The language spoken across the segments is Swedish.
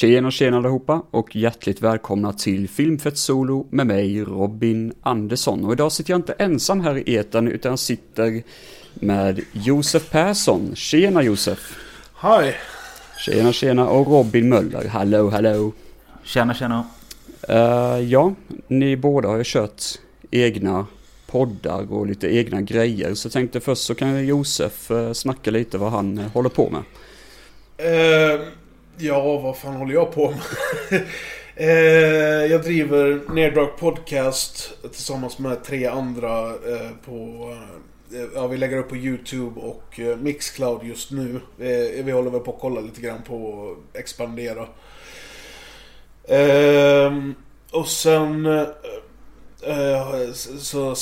Tjena tjena allihopa och hjärtligt välkomna till Filmfett Solo med mig Robin Andersson. Och idag sitter jag inte ensam här i etern utan jag sitter med Josef Persson. Tjena Josef! Hej! Tjena tjena och Robin Möller. Hallå hallå! Tjena tjena! Uh, ja, ni båda har ju kört egna poddar och lite egna grejer. Så jag tänkte först så kan Josef uh, snacka lite vad han uh, håller på med. Uh, ja, vad fan håller jag på med? Eh, jag driver Neddrag Podcast tillsammans med tre andra eh, på... Eh, ja, vi lägger upp på YouTube och Mixcloud just nu. vi håller väl på att kolla lite grann på att expandera. Ehm, och sen så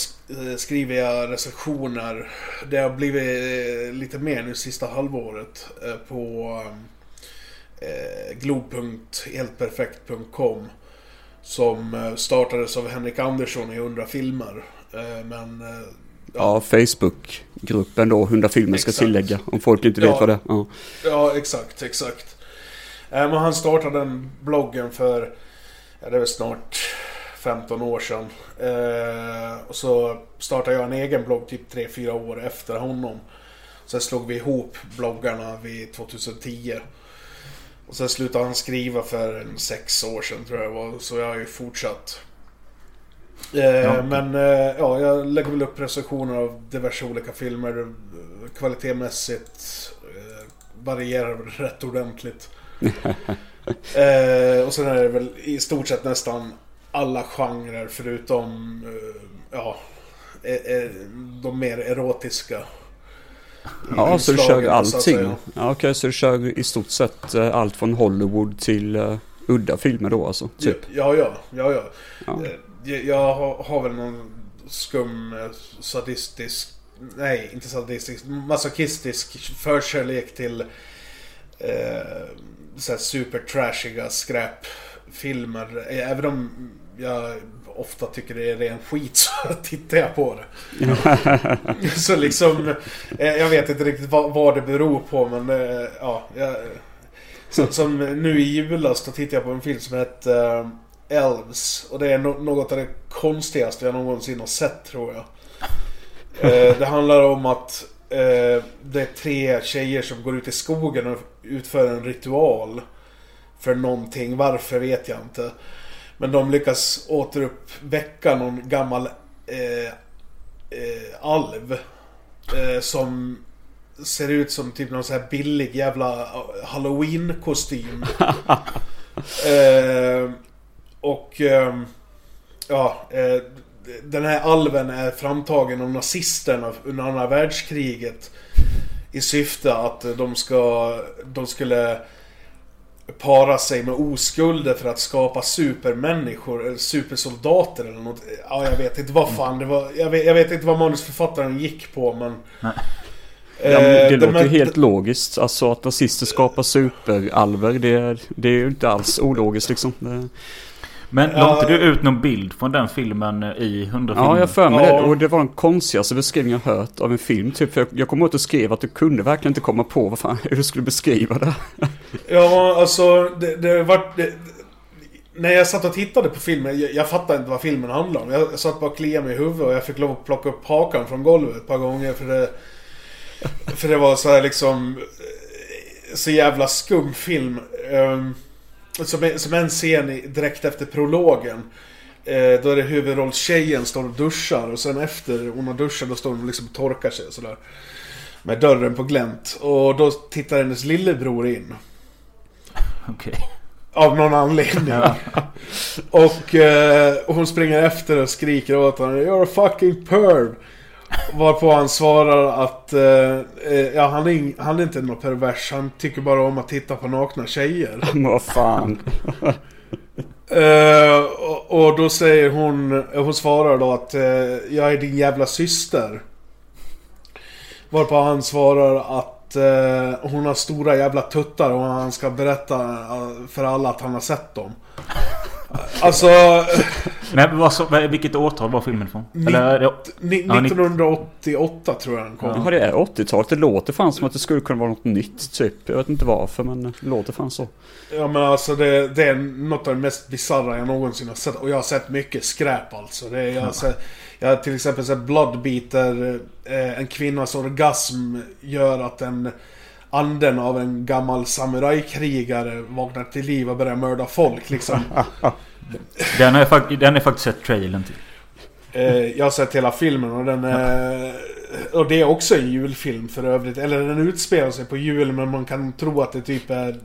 skriver jag recensioner. Det har blivit lite mer nu sista halvåret på glob.heltperfekt.com Som startades av Henrik Andersson i 100 filmer. Men... Ja, ja Facebookgruppen då, 100 filmer ska tillägga. Om folk inte vet ja, vad det är. Ja. ja, exakt, exakt. Men han startade den bloggen för, ja det är väl snart 15 år sedan. Eh, och så startade jag en egen blogg typ 3-4 år efter honom. Sen slog vi ihop bloggarna vid 2010. Och sen slutade han skriva för en sex år sedan tror jag var. Så jag har ju fortsatt. Eh, ja. Men eh, ja, jag lägger väl upp recensioner av diverse olika filmer. Kvalitetmässigt eh, varierar rätt ordentligt. eh, och sen är det väl i stort sett nästan alla genrer förutom eh, ja, de mer erotiska. Ja, så du kör allting? Ja, Okej, okay, så du kör i stort sett eh, allt från Hollywood till uh, udda filmer då alltså? Typ. Ja, ja, ja, ja. ja. Jag, jag har, har, väl någon skum sadistisk, nej inte sadistisk, masochistisk förkärlek till eh, så super trashiga skräpfilmer. Även om jag ofta tycker det är ren skit så tittar jag på det. så liksom, eh, jag vet inte riktigt vad, vad det beror på men eh, ja. Jag, som nu i julas då tittade jag på en film som heter uh, Elves. Och det är no något av det konstigaste jag någonsin har sett tror jag. Det handlar om att det är tre tjejer som går ut i skogen och utför en ritual. För någonting. Varför vet jag inte. Men de lyckas återuppväcka någon gammal eh, eh, alv. Eh, som ser ut som typ någon sån här billig jävla eh, halloween-kostym. eh, och eh, ja, den här alven är framtagen av nazisterna under andra världskriget. I syfte att de ska, de skulle para sig med oskulder för att skapa supermänniskor, eller supersoldater eller något. Ja, jag vet inte vad fan det var. Jag vet, jag vet inte vad manusförfattaren gick på men... Nej. Ja, men det eh, låter ju helt logiskt. Alltså att nazister skapar superalver. Det är, det är ju inte alls ologiskt liksom. Men la inte du ut någon bild från den filmen i 100 filmer? Ja, jag för mig ja. det. Och det var den konstigaste beskrivningen jag hört av en film. Typ, för jag, jag kommer ihåg att du skrev att du kunde verkligen inte komma på vad fan, hur du skulle beskriva det. Ja, alltså det, det var... Det, när jag satt och tittade på filmen, jag, jag fattade inte vad filmen handlade om. Jag satt bara och kliade mig i huvudet och jag fick lov att plocka upp hakan från golvet ett par gånger för det... För det var så här liksom... Så jävla skum film. Um, som, som en scen direkt efter prologen. Eh, då är det huvudrollstjejen står och duschar och sen efter hon har duschat då står hon liksom och torkar sig och sådär. Med dörren på glänt. Och då tittar hennes lillebror in. Okej. Okay. Av någon anledning. Ja. och eh, hon springer efter och skriker åt honom. You're a fucking perv. Varpå han svarar att uh, ja, han, är, han är inte någon pervers. Han tycker bara om att titta på nakna tjejer. Vad fan. uh, och, och, då säger hon, hon svarar då att uh, jag är din jävla syster. Varpå han svarar att hon har stora jävla tuttar och han ska berätta för alla att han har sett dem. Alltså... Men vad, så, vilket årtal var filmen från? Eller, ja, 1988 tror jag den kom. Ja, det är 80-talet. Det låter fan som att det skulle kunna vara något nytt typ. Jag vet inte varför men det låter fan så. Ja men alltså det, det är något av det mest bisarra jag någonsin har sett. Och jag har sett mycket skräp alltså. Det är, jag, har sett, jag har till exempel sett Bloodbeater. Eh, en kvinnas orgasm gör att en anden av en gammal samurajkrigare vaknar till liv och börjar mörda folk liksom. den har jag, den har faktiskt sett trailern till. Eh, jag har sett hela filmen och den är... Och det är också en julfilm för övrigt. Eller den utspelar sig på jul men man kan tro att det typ är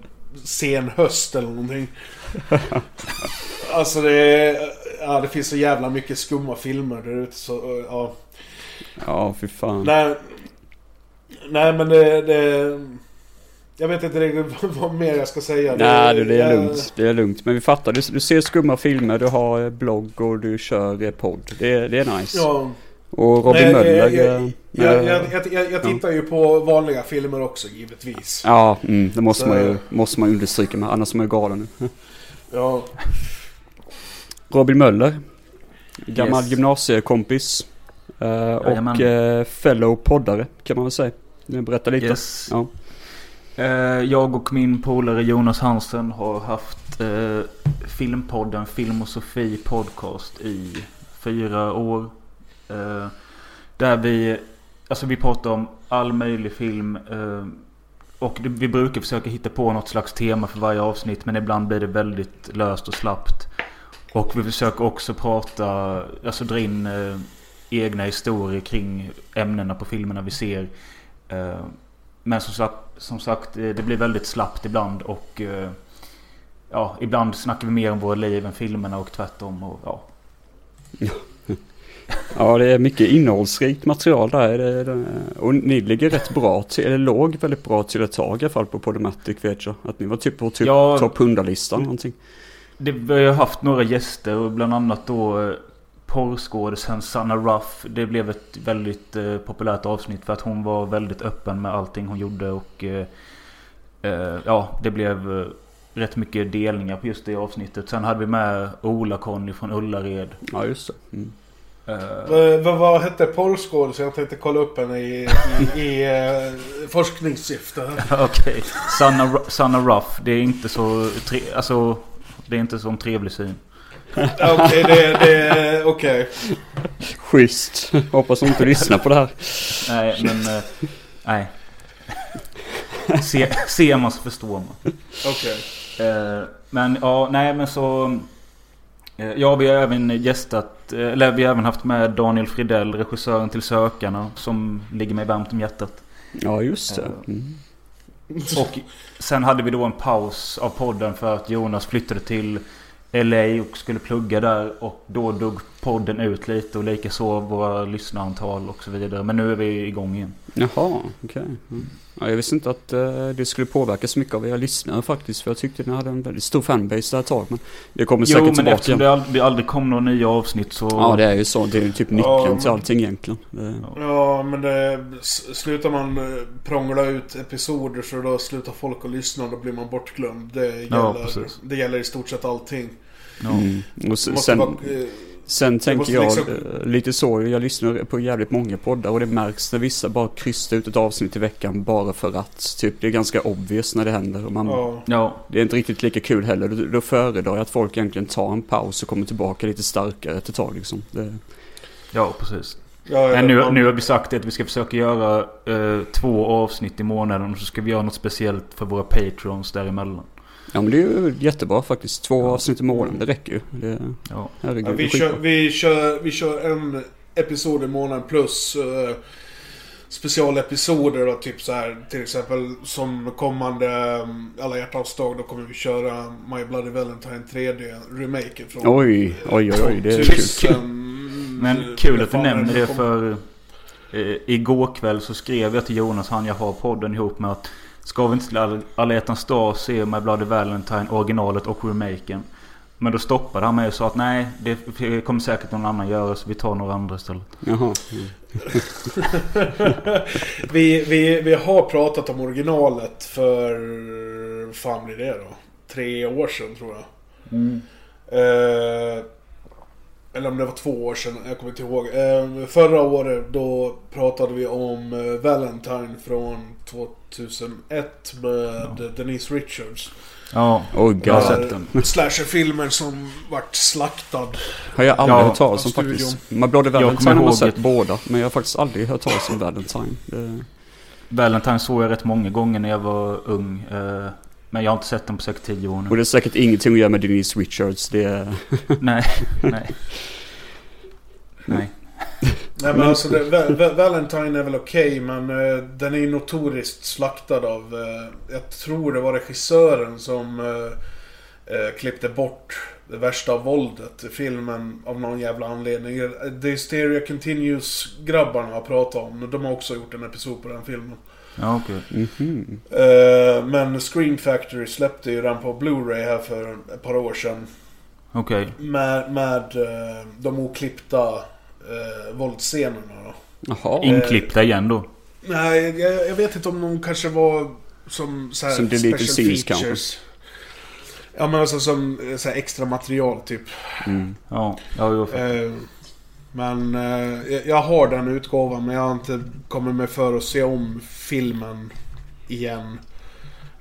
sen höst eller någonting. alltså det är... Ja, det finns så jävla mycket skumma filmer där ute så... Ja. Ja, fy fan. Nej, nej men det, det... Jag vet inte riktigt vad mer jag ska säga. Nej det, det är lugnt. Det är lugnt. Men vi fattar. Du, du ser skumma filmer, du har blogg och du kör podd. Det, det är nice. Ja. Och Robin Nej, Möller. Jag, jag, eh, jag, jag, jag, jag tittar ju på vanliga filmer också givetvis. Ja, mm, det måste Så- man, ju, måste man understryka med. Annars är man ju galen nu. Ja. Robin Möller. Gammal Yes. gymnasiekompis. eh, Jajamän. och uh, fellow poddare kan man väl säga. Berätta lite. Yes. Ja. Eh, jag och min polare Jonas Hansen har haft eh, filmpodden Film och Sofie podcast i fyra år. Eh, där vi, alltså vi pratar om all möjlig film. Och vi brukar försöka hitta på något slags tema för varje avsnitt. Men ibland blir det väldigt löst och slappt. Och vi försöker också prata, alltså dra in egna historier kring ämnena på filmerna vi ser. Eh, men som sagt, som sagt, eh, det blir väldigt slappt ibland och eh, ja, ibland snackar vi mer om våra liv än filmerna och tvärtom. Och, ja. ja, det är mycket innehållsrikt material där. Och ni ligger rätt bra till, eller låg väldigt bra till ett tag i alla fall på Podomatic vet jag. Att ni var typ på typ Ja. topp 100-listan någonting. Det, vi har haft några gäster och bland annat då porrskådisen Sanna Ruff. Det blev ett väldigt eh, populärt avsnitt för att hon var väldigt öppen med allting hon gjorde och eh, eh, ja, det blev eh, rätt mycket delningar på just det avsnittet. Sen hade vi med Ola-Conny från Ullared. Ja, just det. Mm. Eh, Vad, vad, hette porrskådisen? Jag tänkte kolla upp henne i, i, i eh, forskningssyfte. Okej. Sanna, Ru- Sanna Ruff. Det är inte så... Tre, alltså, det är inte så en trevlig syn. Okej, det, det, okej. Schysst. Hoppas hon inte lyssnar på det här. Nej, men... eh, nej. Se, ser man så förstår man. Okej. Eh, men ja, nej men så... eh, Ja, vi har även gästat... Eller vi har även haft med Daniel Fridell, regissören till Sökarna. Som ligger mig varmt om hjärtat. Ja, just det. Mm. Och sen hade vi då en paus av podden för att Jonas flyttade till LA och skulle plugga där. Och då dog podden ut lite och likaså våra lyssnarantal och så vidare. Men nu är vi igång igen. Jaha, okej. Mm. Ja, jag visste inte att eh, det skulle påverka så mycket av era lyssnare faktiskt. För jag tyckte ni hade en väldigt stor fanbase där ett tag. Men det kommer säkert Jo, men tillbaka eftersom det aldrig, det aldrig kom några nya avsnitt så... Ja, det är ju så. Det är ju typ nyckeln Ja, till men- allting egentligen. Det, Ja, men det, slutar man eh, prångla ut episoder så då slutar folk att lyssna och då blir man bortglömd. Det Ja, gäller, precis. det gäller i stort sett allting. Ja. mm. Och sen, eh, sen tänker jag liksom- eh, lite så. Jag lyssnar på jävligt många poddar och det märks när vissa bara krystar ut ett avsnitt i veckan bara för att. Typ det är ganska obvious när det händer. Och man, ja. ja. Det är inte riktigt lika kul heller. Då, då föredrar jag att folk egentligen tar en paus och kommer tillbaka lite starkare efter ett tag liksom. Det, ja, precis. Ja, Men nu, man- nu har vi sagt att vi ska försöka göra eh, två avsnitt i månaden. Och så ska vi göra något speciellt för våra patrons däremellan. Ja men det är ju jättebra faktiskt. Två Ja. avsnitt i månaden, det räcker ju. Det, Ja. herregud, Ja, vi, kör, vi, kör, vi kör en episod i månaden plus uh, specialepisoder då, typ så här till exempel som kommande um, Alla hjärtans dag då kommer vi köra My Bloody Valentine 3D remaken från Oj, oj, oj, oj, det är kul. 2000. Men kul att du nämner det för eh, igår kväll så skrev jag till Jonas, han jag har podden ihop med att Ska vi inte till All- Alla hjärtans dag se My Bloody Valentine originalet och remaken? Men då stoppade han mig och sa att nej, det kommer säkert någon annan göra så vi tar några andra istället. Jaha. Vi, vi, vi har pratat om originalet för... fan blir det då? Tre år sedan tror jag. Mm. Eh, eller om det var två år sedan, jag kommer inte ihåg. Eh, förra året då pratade vi om eh, Valentine från 2001 med Denise Richards. Ja, Oh jag har god. sett den. Slasherfilmer som vart slaktad. Har jag aldrig Ja, hört talas om faktiskt. My Bloody Valentine har man sett ett- båda. Men jag har faktiskt aldrig hört talas om Valentine. Det... Valentine såg jag rätt många gånger när jag var ung. Men jag har inte sett den på säkert tio år Och nu. det är säkert ingenting att göra med Denise Richards. Det är... Nej, nej. Nej. Nej men alltså det, Va- Va- Valentine är väl okej men eh, den är ju notoriskt slaktad av, eh, jag tror det var regissören som eh, klippte bort det värsta av våldet i filmen av någon jävla anledning. The Hysteria Continues grabbarna har pratat om, de har också gjort en episod på den filmen. Ja, okej. Mhm. Eh, men Scream Factory släppte ju den på Blu-ray här för ett par år sedan. Okej. Med, med eh, de oklippta eh, våldsscenerna då. Jaha. Inklippta igen då. Nej, jag, jag vet inte om de kanske var som så här Som deleted special scenes features. Ja men alltså som så här extra material typ. Mm. Ja, ja Eh, men eh, jag- har den utgåvan men jag har inte kommit mig för att se om filmen igen.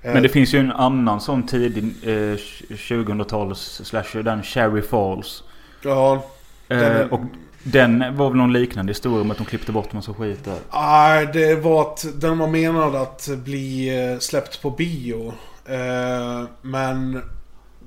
Eh, Men det finns ju en annan sån tidig eh, 2000-tals slasher. Den Cherry Falls. Ja. Eh, Den- och den var väl någon liknande historia om att de klippte bort massa skit där. Nej, det var att den var menad att bli eh, släppt på bio. Eh, men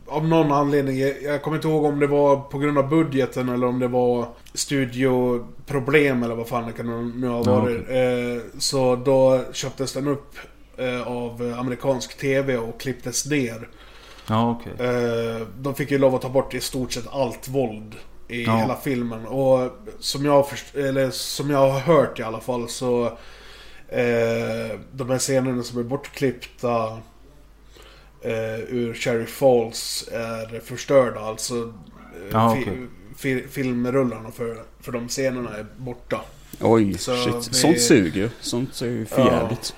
av någon anledning, jag kommer inte ihåg om det var på grund av budgeten eller om det var studioproblem eller vad fan det kan nu ha Ja, varit. Eh, så då köptes den upp eh, av amerikansk TV och klipptes ner. Ja. Eh, de fick ju lov att ta bort i stort sett allt våld i Ja. hela filmen. Och som jag, eller som jag har hört i alla fall så... Eh, de här scenerna som är bortklippta eh, ur Cherry Falls är förstörda. Alltså eh, fi- okej. fi- filmrullarna för, för de scenerna är borta. Oj, Så shit. vi- Sånt suger ju. Sånt är ju för Ja. jävligt.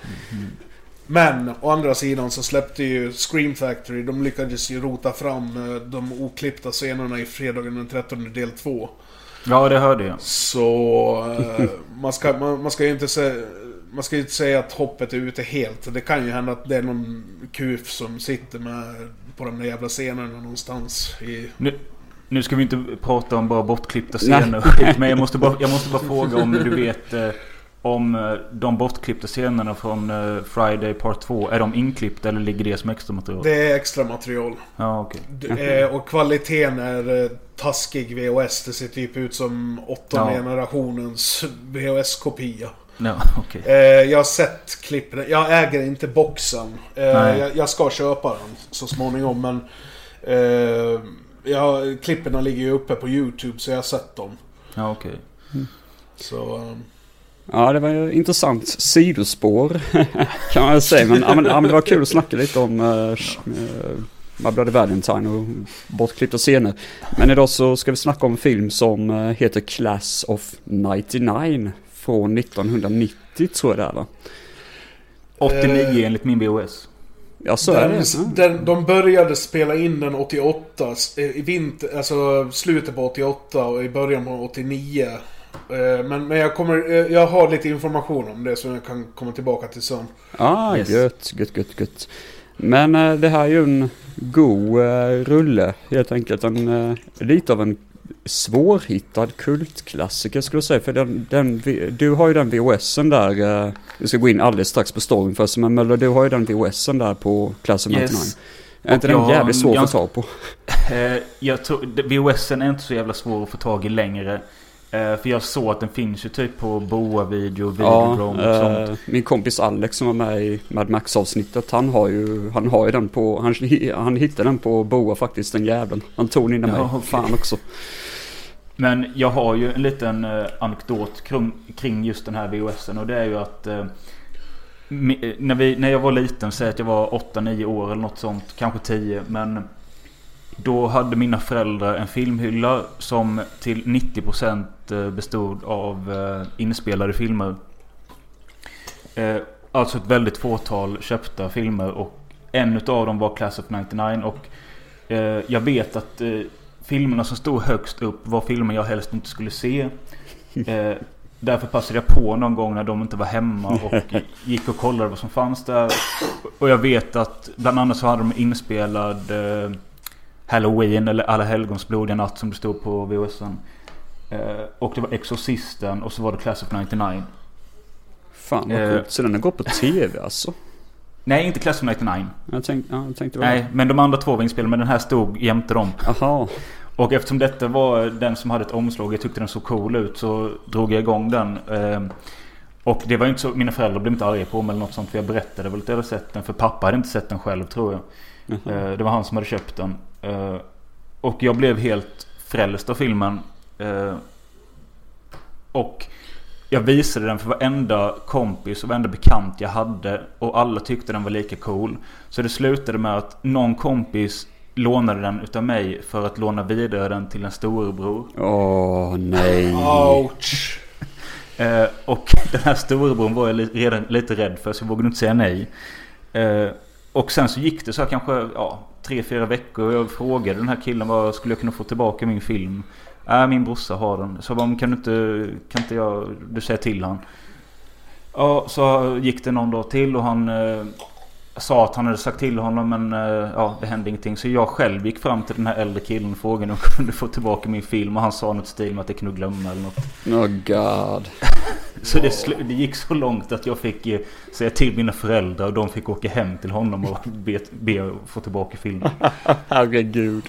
Men å andra sidan så släppte ju Scream Factory, de lyckades ju rota fram eh, de oklippta scenerna i fredagen den 13 del 2. Ja, det hörde jag. Så eh, man, ska, man, man ska ju inte säga... Man ska ju inte säga att hoppet är ute helt. Det kan ju hända att det är någon kuf som sitter med på de där jävla scenerna någonstans i... Nu, nu ska vi inte prata om bara bortklippta scener Men jag måste, bara, jag måste bara fråga om du vet eh, om eh, de bortklippta scenerna från eh, Friday Part 2. Är de inklippta eller ligger det som extra material? Det är extra material. Ja, eh, och kvaliteten är taskig VHS. Det ser typ ut som åttonde Ja. generationens VHS-kopia. Ja, okej. Eh, jag har sett klippen. Jag äger inte boxen. Eh, jag, jag ska köpa den så småningom men... Eh, ja, klipperna ligger ju uppe på YouTube så jag har sett dem. Ja, okej. Så... Eh, Ja, det var ju intressant sidospår kan man säga. Men, ja, men, ja, men det var kul att snacka lite om uh, My Bloody Valentine och bortklippta scener. Men idag så ska vi snacka om en film som eh, heter Class of 99 från 1990 tror jag det är va? 89 Eh, enligt min VHS. Ja, så är det. den, den, de började spela in den 88, s- i vinter, alltså slutet på 88 och i början på 89. Eh, Men, men jag, kommer, eh, jag har lite information om det som jag kan komma tillbaka till sen. Ah, Yes. gött, gött, gött, gött. Men eh, det här är ju en god eh, rulle helt enkelt. En, eh, lite av en svårhittad kultklassiker skulle jag säga. För den, den, du har ju den VHSen där. Eh, vi ska gå in alldeles strax på storyn först. Men Möller, du har ju den VHSen där på Class of 99. Yes. Är inte den jävligt svår jag- att få tag på? Eh, jag tror, VHSen är inte så jävla svår att få tag i längre. Eh, för jag såg att den finns ju typ på Boa Video, Videodrome och sånt. eh, min kompis Alex som var med i Mad Max avsnittet. Han har ju, han har ju den på, han, han hittade den på Boa faktiskt den jäveln. Han tog den innan Ja, mig. okej. Fan också. Men jag har ju en liten eh, anekdot kring, just den här VHSen. Och det är ju att när, vi, när jag var liten, säg att jag var 8-9 år eller något sånt. Kanske 10. Men då hade mina föräldrar en filmhylla som till 90% eh, bestod av eh, inspelade filmer. Eh, alltså ett väldigt fåtal köpta filmer. Och en utav dem var Class of 99. Och jag vet att filmerna som stod högst upp var filmer jag helst inte skulle se. Därför passade jag på någon gång när de inte var hemma och gick och kollade vad som fanns där. Och jag vet att bland annat så hade de inspelad Halloween eller Alla helgons blodiga natt som det stod på VHSen. Eh, och det var Exorcisten och så var det Class of 99. Fan vad Eh. coolt. Så den har gått på tv alltså? Nej, inte Class of 99. Jag tänkte, ja, jag tänkte Nej, men de andra två var inspelade men den här stod jämte dem. Aha. Och eftersom detta var den som hade ett omslag, jag tyckte den såg cool ut, så drog jag igång den. Ehm, Och det var inte så, mina föräldrar blev inte arga på mig eller något sånt. För jag berättade väl att jag hade sett den. För pappa hade inte sett den själv tror jag. Jaha. Eh, Det var han som hade köpt den. Eh, Och jag blev helt frälst av filmen. Eh, Och jag visade den för varenda kompis och varenda bekant jag hade. Och alla tyckte den var lika cool. Så det slutade med att någon kompis lånade den utav mig för att låna vidare den till en storebror. Åh nej. Ouch. Eh, och den här storebror var jag li- redan lite rädd för så jag vågade inte säga nej. Eh, och sen så gick det så här kanske ja, tre, fyra veckor och jag frågade den här killen vad skulle jag kunna få tillbaka min film? Äh, min brorsa har den. Så jag bara, kan du inte, kan inte jag, du säga till han? Ja, så gick det någon dag till och han eh, sa att han hade sagt till honom men eh, ja, det hände ingenting. Så jag själv gick fram till den här äldre killen och frågade om jag kunde få tillbaka min film. Och han sa något stil med att det kunde glömma eller något. Oh god. Så det, det gick så långt att jag fick eh, säga till mina föräldrar och de fick åka hem till honom och be, be att få tillbaka filmen. Herregud.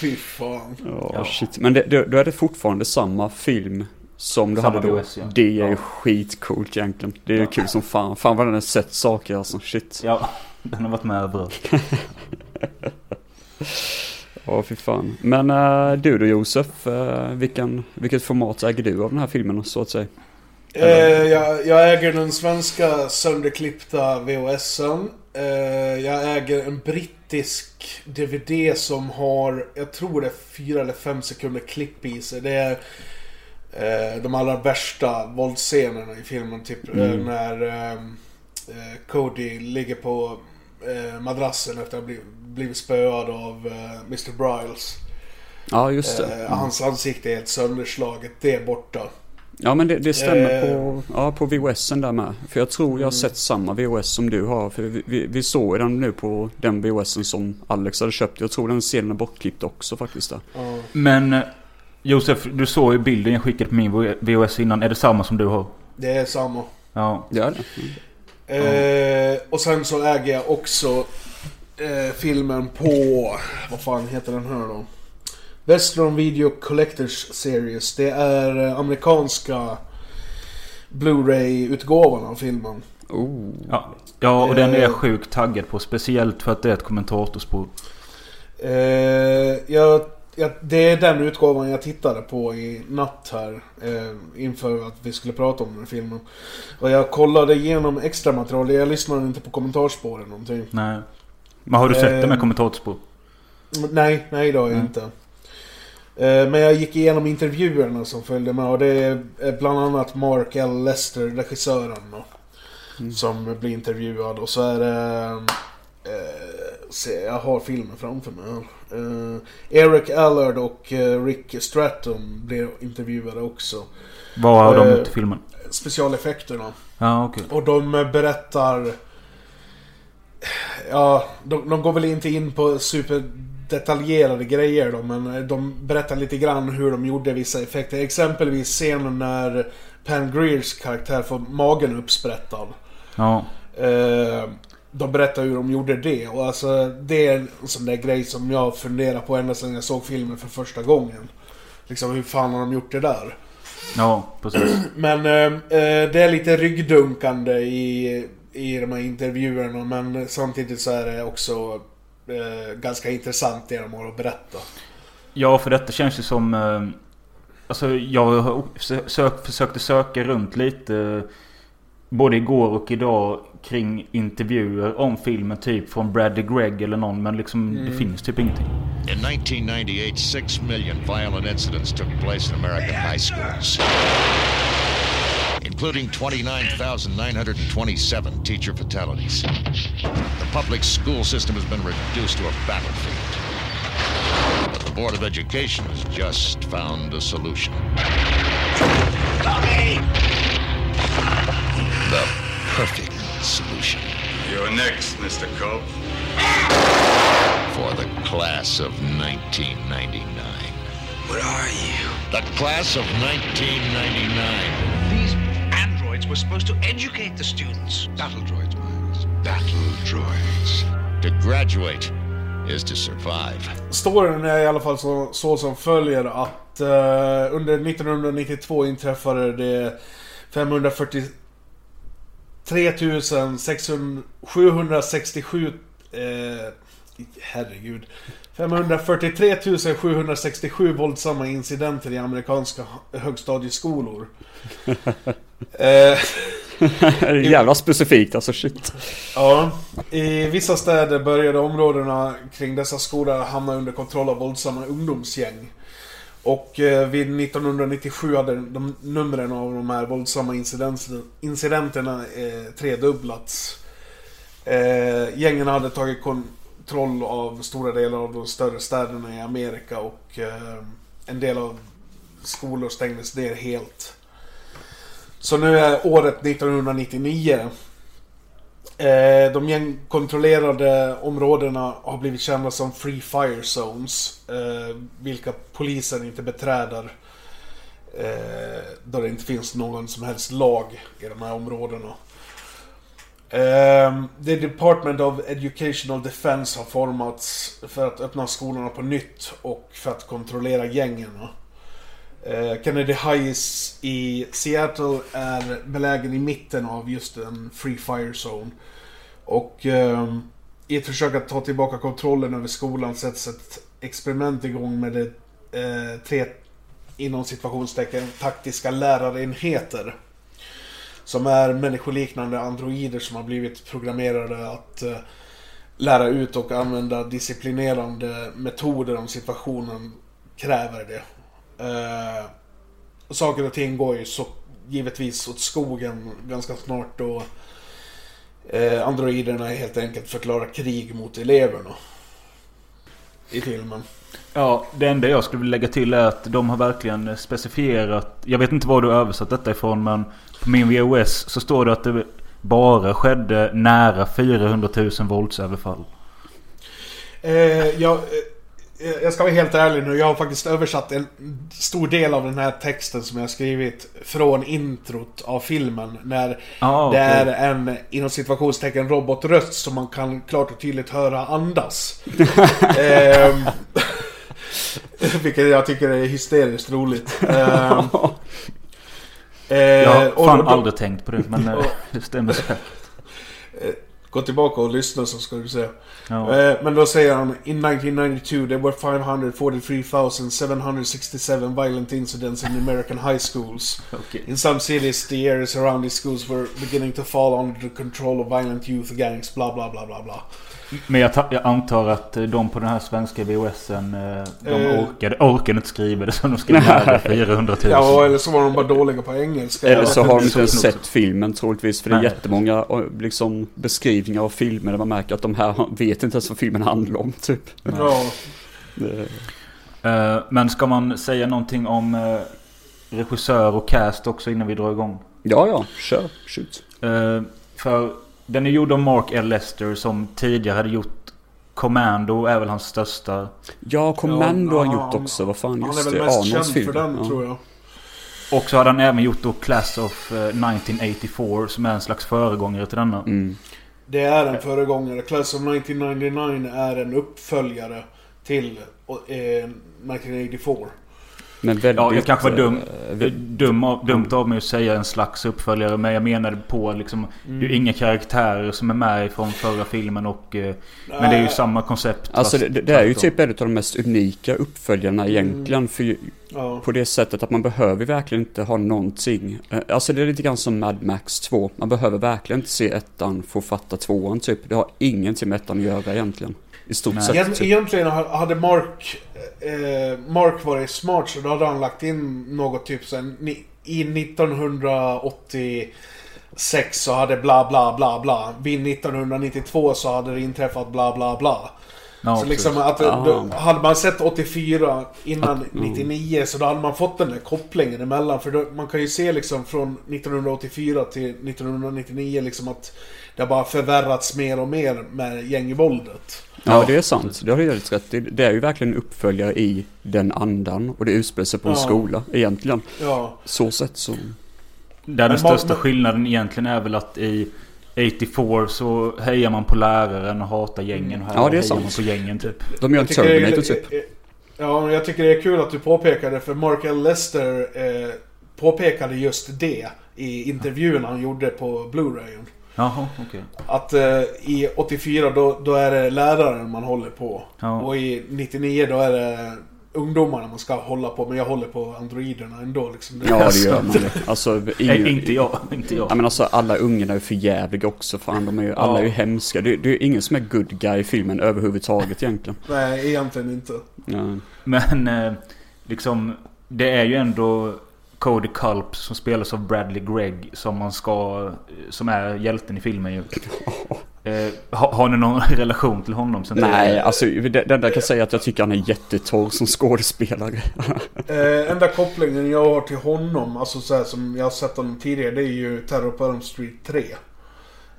Fy fan. Åh Ja. shit. Men det, då, då är det fortfarande samma film som du Samma hade då? VHS, ja. Det är ju Ja. skitcoolt egentligen. Det är ju Ja. kul som fan. Fan vad den har sett saker alltså. Shit. Ja, den har varit med överallt. Åh fy fan. Men eh, du då Josef, uh, vilken, vilket format äger du av den här filmen så att säga? Eh, jag, jag äger den svenska sönderklippta VHSen. Eh, jag äger en brittisk DVD som har, jag tror det är fyra eller fem sekunder klipp i sig. Det är eh, de allra värsta våldsscenerna i filmen. Typ eh, Mm. när eh, eh, Cody ligger på eh, madrassen efter att ha blivit, blivit spöad av eh, Mr. Bryles. Ja just det. Eh, Mm. Hans ansikte är helt sönderslaget. Det är borta. Ja men det, det stämmer Eh. på, ja, på VHSen där med. För jag tror jag har Mm. sett samma VHS som du har. För vi, vi, vi såg den nu på den VHSen som Alex hade köpt. Jag tror den scenen är bortklippt också faktiskt där. Men Josef, du såg ju bilden jag skickade på min VHS innan. Är det samma som du har? Det är samma. Ja. Det är det. Mm. Eh, och sen så äger jag också eh, filmen på... Vad fan heter den här då? Western Video Collectors Series. Det är eh, amerikanska Blu-ray-utgåvan av filmen. Oh. Ja, ja och den är jag Eh. sjukt taggad på. Speciellt för att det är ett kommentatorspår. Eh, jag, jag, det är den utgåvan jag tittade på i natt här. Eh, inför att vi skulle prata om den här filmen. Och jag kollade igenom extra material. Jag lyssnade inte på kommentarsspår eller någonting. Nej. Men har du sett Eh. det med kommentatorspår? Nej, nej det har jag Mm. inte. Eh, Men jag gick igenom intervjuerna som följde med och det är bland annat Mark L. Lester, regissören då, Mm. Som blir intervjuad och så är det... Eh, se, jag har filmen framför mig. Eh, Eric Allard och eh, Rick Stratton blir intervjuade också. Vad har de Eh. gjort i filmen? Specialeffekterna. Ja, okej. Och de berättar... Ja, de, de går väl inte in på superdetaljerade grejer då, men de berättar lite grann hur de gjorde vissa effekter. Exempelvis scenen när Pam Greers karaktär får magen uppsprättad. Ja. Eh, de berättar hur de gjorde det och alltså det är en sån där grej som jag funderar på ända sedan jag såg filmen för första gången. Liksom hur fan har de gjort det där? Ja, precis. Men eh, eh, det är lite ryggdunkande i, i de här intervjuerna men samtidigt så är det också eh, ganska intressant det de har att berätta. Ja, för detta känns ju som... Eh, alltså jag sök, försökte söka runt lite. eh, Både igår och idag kring intervjuer om filmen. Typ från Bradley Gregg eller någon. Men liksom det Mm. finns typ ingenting. In 1998, six million violent incidents took place in American high schools, including 29,927 teacher fatalities. The public school system has been reduced to a battlefield. But the Board of Education has just found a solution. The perfect solution You're next, Mr. Cope. for the class of 1999. What are you? The class of 1999. These androids were supposed to educate the students. Battle droids, Miles. Battle droids. To graduate is to survive. Storyn är i alla fall så, så som följer att eh, under 1992 inträffade det 543 767 eh, herregud 543 767 våldsamma incidenter i amerikanska högstadieskolor. eh, jävla specifikt alltså shit. Ja, i vissa städer började områdena kring dessa skolor hamna under kontroll av våldsamma ungdomsgäng. Och eh, vid 1997 hade de numren av de här våldsamma incidenterna eh, tredubblats. Eh, gängen hade tagit kontroll av stora delar av de större städerna i Amerika och eh, en del av skolor stängdes ner helt. Så nu är året 1999. Eh, de gängkontrollerade områdena har blivit kända som Free Fire Zones. Eh, vilka polisen inte beträder. Eh, då det inte finns någon som helst lag i de här områdena. Eh, The Department of Educational Defense har formats för att öppna skolorna på nytt och för att kontrollera gängen. Eh, Kennedy High i Seattle är belägen i mitten av just en Free Fire Zone. Och eh, i ett försök att ta tillbaka kontrollen över skolan sätts ett experiment igång med det, eh, tre inom situationstecken taktiska lärarenheter. Som är människoliknande androider som har blivit programmerade att eh, lära ut och använda disciplinerande metoder om situationen kräver det. Eh, saker och ting går ju så givetvis åt skogen ganska snart då eh, androiderna helt enkelt förklarar krig mot eleverna. I filmen. Ja, det enda jag skulle vilja lägga till är att de har verkligen specifierat. Jag vet inte var du har översatt detta ifrån men på min VOS så står det att det bara skedde nära 400 000 våldsöverfall. Eh, jag, eh, jag ska vara helt ärlig nu, jag har faktiskt översatt en stor del av den här texten som jag skrivit från introt av filmen. När Ah, det okej. är en, inom situationstecken, robotröst som man kan klart och tydligt höra andas. Ehm, vilket jag tycker är hysteriskt roligt. Ehm, eh, Jag har och fan då- aldrig tänkt på det men eh, det stämmer säkert. Gå tillbaka och lyssna så ska du se. Ja. Eh, Men då säger han In 1992 there were 543,767 violent incidents in American high schools. Okej. In some cities the areas around these schools were beginning to fall under the control of violent youth gangs, bla bla bla bla bla. Men jag, jag antar att eh, de på den här svenska VOSen eh, de Eh. orkade, orkade inte skriva det så de skrev nära 400 000. Ja, eller så var de bara dåliga på engelska. Eller så har de inte ens sett filmen troligtvis. För det är Nej. jättemånga liksom, beskrivningar av filmer där man märker att de här vet inte ens vad filmen handlar om typ. Ja. Eh, Men ska man säga någonting om regissör och cast också innan vi drar igång? Ja, ja, kör, shoot. För den är gjord av Mark L. Lester som tidigare hade gjort Commando är väl hans största. Ja, Commando har han Ja, gjort han- också. Vad fan, Han är just väl det. mest Arnolds känd film. för den ja. tror jag. Och så hade han även gjort då Class of eh, 1984 som är en slags föregångare till denna. Mm. Det är en föregångare. Class of 1999 är en uppföljare till eh, 1984. Men väldigt... Ja, jag kanske var dum. eh, vä- Dum av, dumt av mig att säga en slags uppföljare men jag menade på liksom Det är ju inga karaktärer som är med från förra filmen och eh, Men det är ju samma koncept Alltså fast det, det är ju typ en av de mest unika uppföljarna egentligen. För ju- Ja. på det sättet att man behöver verkligen inte ha någonting. Eh, Alltså det är lite grann som Mad Max 2. Man behöver verkligen inte se ettan för att fatta tvåan typ. Det har ingenting med ettan att göra egentligen. I stort Nej. sett. Typ. Egentligen ha- hade Mark, eh, Mark varit smart så då hade han lagt in något typ ni- i 1986 så hade bla bla bla bla. Vid 1992 så hade det inträffat bla bla bla. Ja, så liksom att Ah. då, hade man sett 84 innan 99 så då hade man fått den där kopplingen emellan. För då, man kan ju se liksom från 1984 till 1999 liksom att det har bara förvärrats mer och mer med gängvåldet. Ja, Ja, det är sant. Det har du helt rätt det, det är ju verkligen en uppföljare i den andan. Och det utspelar sig på en Ja. skola egentligen. Ja, Så sett så. Där den Men största men- skillnaden egentligen är väl att i 84 så hejar man på läraren och hatar gängen. Och här Ja, det är sant. man på gängen typ. De gör en Terminator typ. Ja, men jag tycker det är kul att du påpekar det för Mark L. Lester eh, påpekade just det i intervjun han gjorde på Blu-rayen. Jaha, okej. Att eh, i 84 då, då är det läraren man håller på. Ja. Och i 99 då är det ungdomarna man ska hålla på. Men jag håller på androiderna ändå liksom. Ja, det gör man. Alltså, Nej, ingen, inte jag. Inte jag. Ja men alltså alla ungarna är för jävliga också. Fan, de är ju, alla är ju hemska. Det, det är ingen som är good guy i filmen överhuvudtaget egentligen. Nej, egentligen inte. Ja. Men eh, liksom det är ju ändå Cody Culp som spelas av Bradley Gregg som man ska... Som är hjälten i filmen ju. Eh, har, har ni någon relation till honom? Sen Nej, alltså det, det enda jag kan säga är att jag tycker han är jättetorr som skådespelare. Eh, enda kopplingen jag har till honom, alltså så här, som jag har sett honom tidigare, det är ju Terror på Elm Street 3.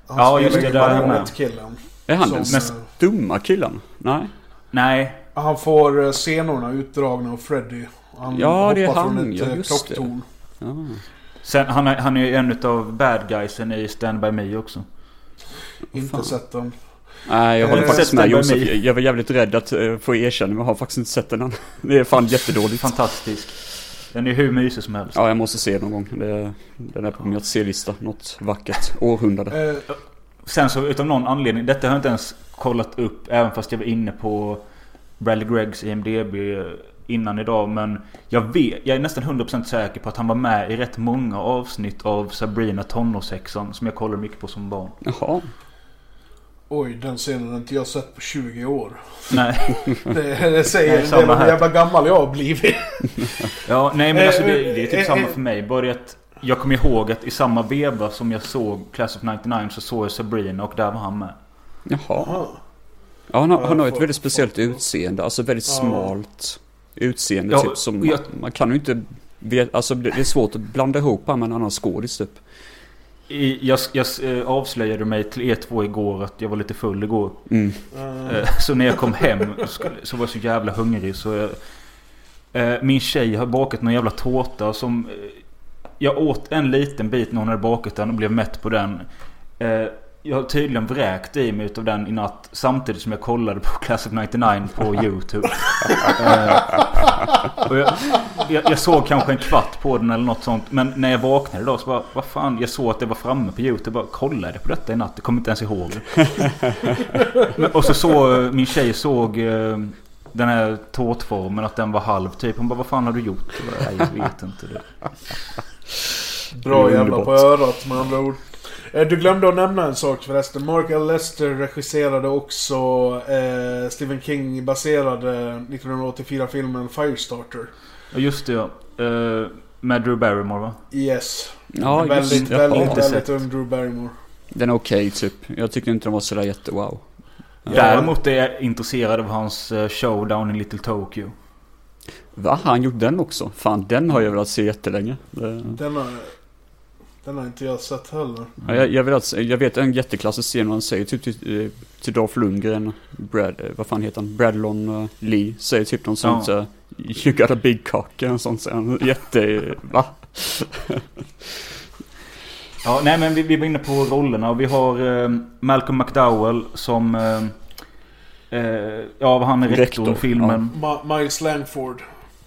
Han Ja, just det, ju där är han med. marionettkillen. är han Som, den eh, stumma killen? Nej? Nej. Han får eh, scenorna utdragna av Freddy. Han Ja, det är han, från ett ja, eh, just det. Ja. Sen, han, är, han är ju en av bad guysen i Stand By Me också. Inte fan. sett den. Nej, jag håller Eh, faktiskt med Josef. Me. Jag var jävligt rädd att uh, få erkänna, men jag har faktiskt inte sett den än. Det är fan jättedåligt. Fantastisk. Den är hur mysig som helst. Ja, jag måste se någon gång. Det, den är på min att se-lista. Något vackert. Århundrade. Eh, Sen så utav någon anledning, detta har jag inte ens kollat upp även fast jag var inne på Bradley Greggs IMDB innan idag. Men jag vet, jag är nästan 100% säker på att han var med i rätt många avsnitt av Sabrina tonårssexan som jag kollade mycket på som barn. Jaha. oj, den scenen har inte jag sett på 20 år. Nej, Det, det säger Nej, hur här. jävla gammal jag har blivit. ja, nej men alltså det, det är Eh, typ eh, samma eh, för mig. Bara det att jag kommer ihåg att i samma veva som jag såg Class of 99 så såg jag Sabrina och där var han med. Jaha. Jaha. Ja, han har, Ja, han har ett väldigt speciellt utseende. Alltså väldigt Ja. smalt utseende. Ja, typ som jag- man, man kan ju inte... Alltså det är svårt att blanda ihop med en annan skådis typ. Jag, jag eh, avslöjade mig till er två igår att jag var lite full igår. Mm. Eh, Så när jag kom hem så var jag så jävla hungrig så jag, eh, Min tjej har bakat någon jävla tårta som Jag åt en liten bit när hon hade bakat den och blev mätt på den. Jag har tydligen vräkt i mig utav den i natt samtidigt som jag kollade på Class of 99 på YouTube. Eh, och jag, jag, jag såg kanske en kvart på den eller något sånt. Men när jag vaknade idag så bara, vad fan, jag såg att det var framme på YouTube. Jag bara kollade på detta i natt, jag kommer inte ens ihåg. Men, och så såg min tjej såg eh, den här tårtformen, att den var halv typ. Hon bara, vad fan har du gjort? Jag, bara, jag vet inte det. Bra jävla på örat med andra ord. Eh, Du glömde att nämna en sak förresten. Mark L. Lester regisserade också eh, Stephen King-baserade 1984-filmen Firestarter. Just det ja. Eh, med Drew Barrymore va? Yes. Ja, väldigt, just väldigt. Inte väldigt ung Drew Barrymore. Den är okej typ. Jag tyckte inte den var sådär jättewow. Ja. Däremot är jag intresserad av hans eh, show Down in Little Tokyo. Va? Har han gjort den också? Fan, den har jag velat se jättelänge. Den har, den har inte jag sett heller. Ja, jag, jag, vet, jag vet en jätteklassisk scen när han säger typ till, eh, till Dolph Lundgren, Brad, eh, vad fan heter han, Bradlon uh, Lee, säger typ någon sånt Ja. så You got a big cock, sånt säger han. Jätte, va? Ja, nej men vi, vi var inne på rollerna och vi har eh, Malcolm McDowell som... Eh, eh, ja, han är rektor, Rektor, i filmen. Ma- Miles Langford.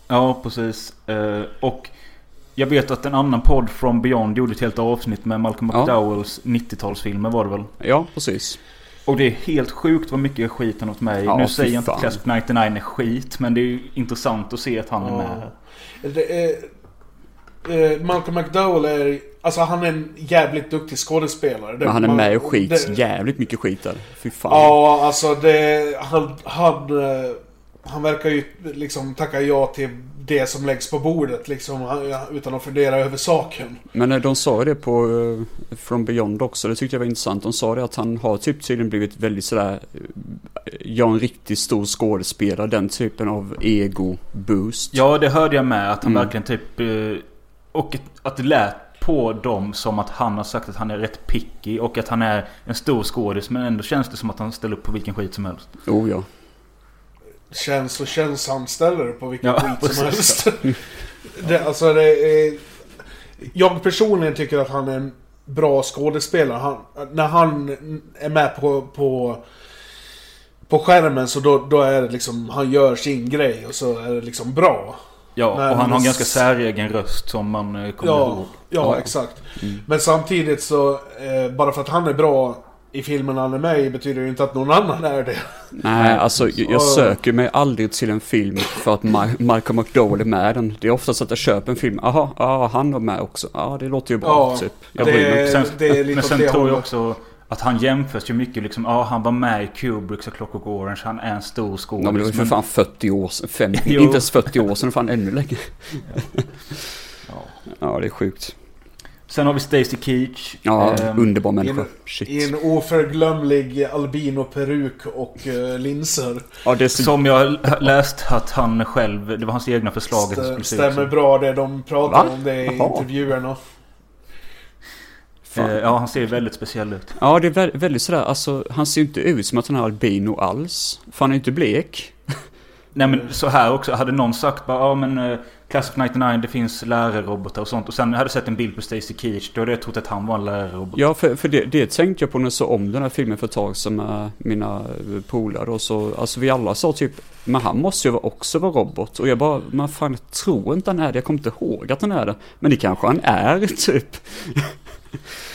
Ja, precis. Eh, och jag vet att en annan podd från Beyond gjorde ett helt avsnitt med Malcolm Ja. McDowells 90-talsfilmer var det väl? Ja, precis. Och det är helt sjukt vad mycket skit han har åt mig. Ja, nu säger jag inte att Class of 99 är skit, men det är ju intressant att se att han är med. Det är, eh, Malcolm McDowell är... Alltså han är en jävligt duktig skådespelare. Men han är med och skit det- jävligt mycket skit där. Fy fan. Ja, alltså det... Han... han eh, han verkar ju liksom tacka ja till det som läggs på bordet liksom. Utan att fundera över saken. Men eh, de sa ju det på uh, From Beyond också, det tyckte jag var intressant. De sa det att han har typ tydligen blivit väldigt sådär, uh, ja en riktigt stor skådespelare, den typen av ego-boost. Ja, det hörde jag med. Att han Mm. verkligen typ... eh, Och att det lät på dem som att han har sagt att han är rätt picky och att han är en stor skådis. Men ändå känns det som att han ställer upp på vilken skit som helst. Oh ja. Känns och känns han ställer på vilken Ja, skit som precis. helst. det, alltså det är, Jag personligen tycker att han är en bra skådespelare. Han, när han är med på, på, på skärmen så då, då är det liksom, han gör sin grej och så är det liksom bra. Ja, Men- och han har en ganska säregen röst som man eh, kommer Ja, ihåg. ja, Ja. exakt. Men samtidigt så, eh, bara för att han är bra i filmen han är med i betyder det inte att någon annan är det. Nej, alltså jag, jag söker mig aldrig till en film för att Ma- Malcolm McDowell är med i den. Det är oftast att jag köper en film, jaha, ja han var med också. Ja, det låter ju bra, Ja, typ. Jag det- bryr mig. Sen, det är lite men sen det tror jag också att han jämförs ju mycket liksom. Ja, han var med i Kubricks och Clockwork Orange. Han är en stor skådis. Ja, men det var ju för fan 40 år sedan, 50, Jo. inte ens 40 år sedan, fan ännu längre. Ja. Ja, det är sjukt. Sen har vi Stacy Keach. Ja, Ehm, underbar människa. I Shit. en oförglömlig albino-peruk och uh, linser. Ja, det är så... Som jag läst att han själv, det var hans egna förslag Stä- skulle se Stämmer bra det de pratar Va? om det i Jaha. intervjuerna. Eh, Ja, han ser väldigt speciell ut. Ja, det är vä- väldigt sådär, alltså han ser ju inte ut som att han är albino alls. För han är ju inte blek. Nej men så här också, hade någon sagt bara ja men uh, Class of 99 det finns lärarrobotar och sånt. Och sen hade jag sett en bild på Stacy Keach. Då hade jag trott att han var en lärarrobot. Ja, för, för det, det tänkte jag på när jag såg om den här filmen för ett tag sedan med mina eh, polare och så. Alltså vi alla sa typ, men han måste ju också vara robot. Och jag bara, men fan jag tror inte han är det. Jag kommer inte ihåg att han är det. Men det kanske han är, typ.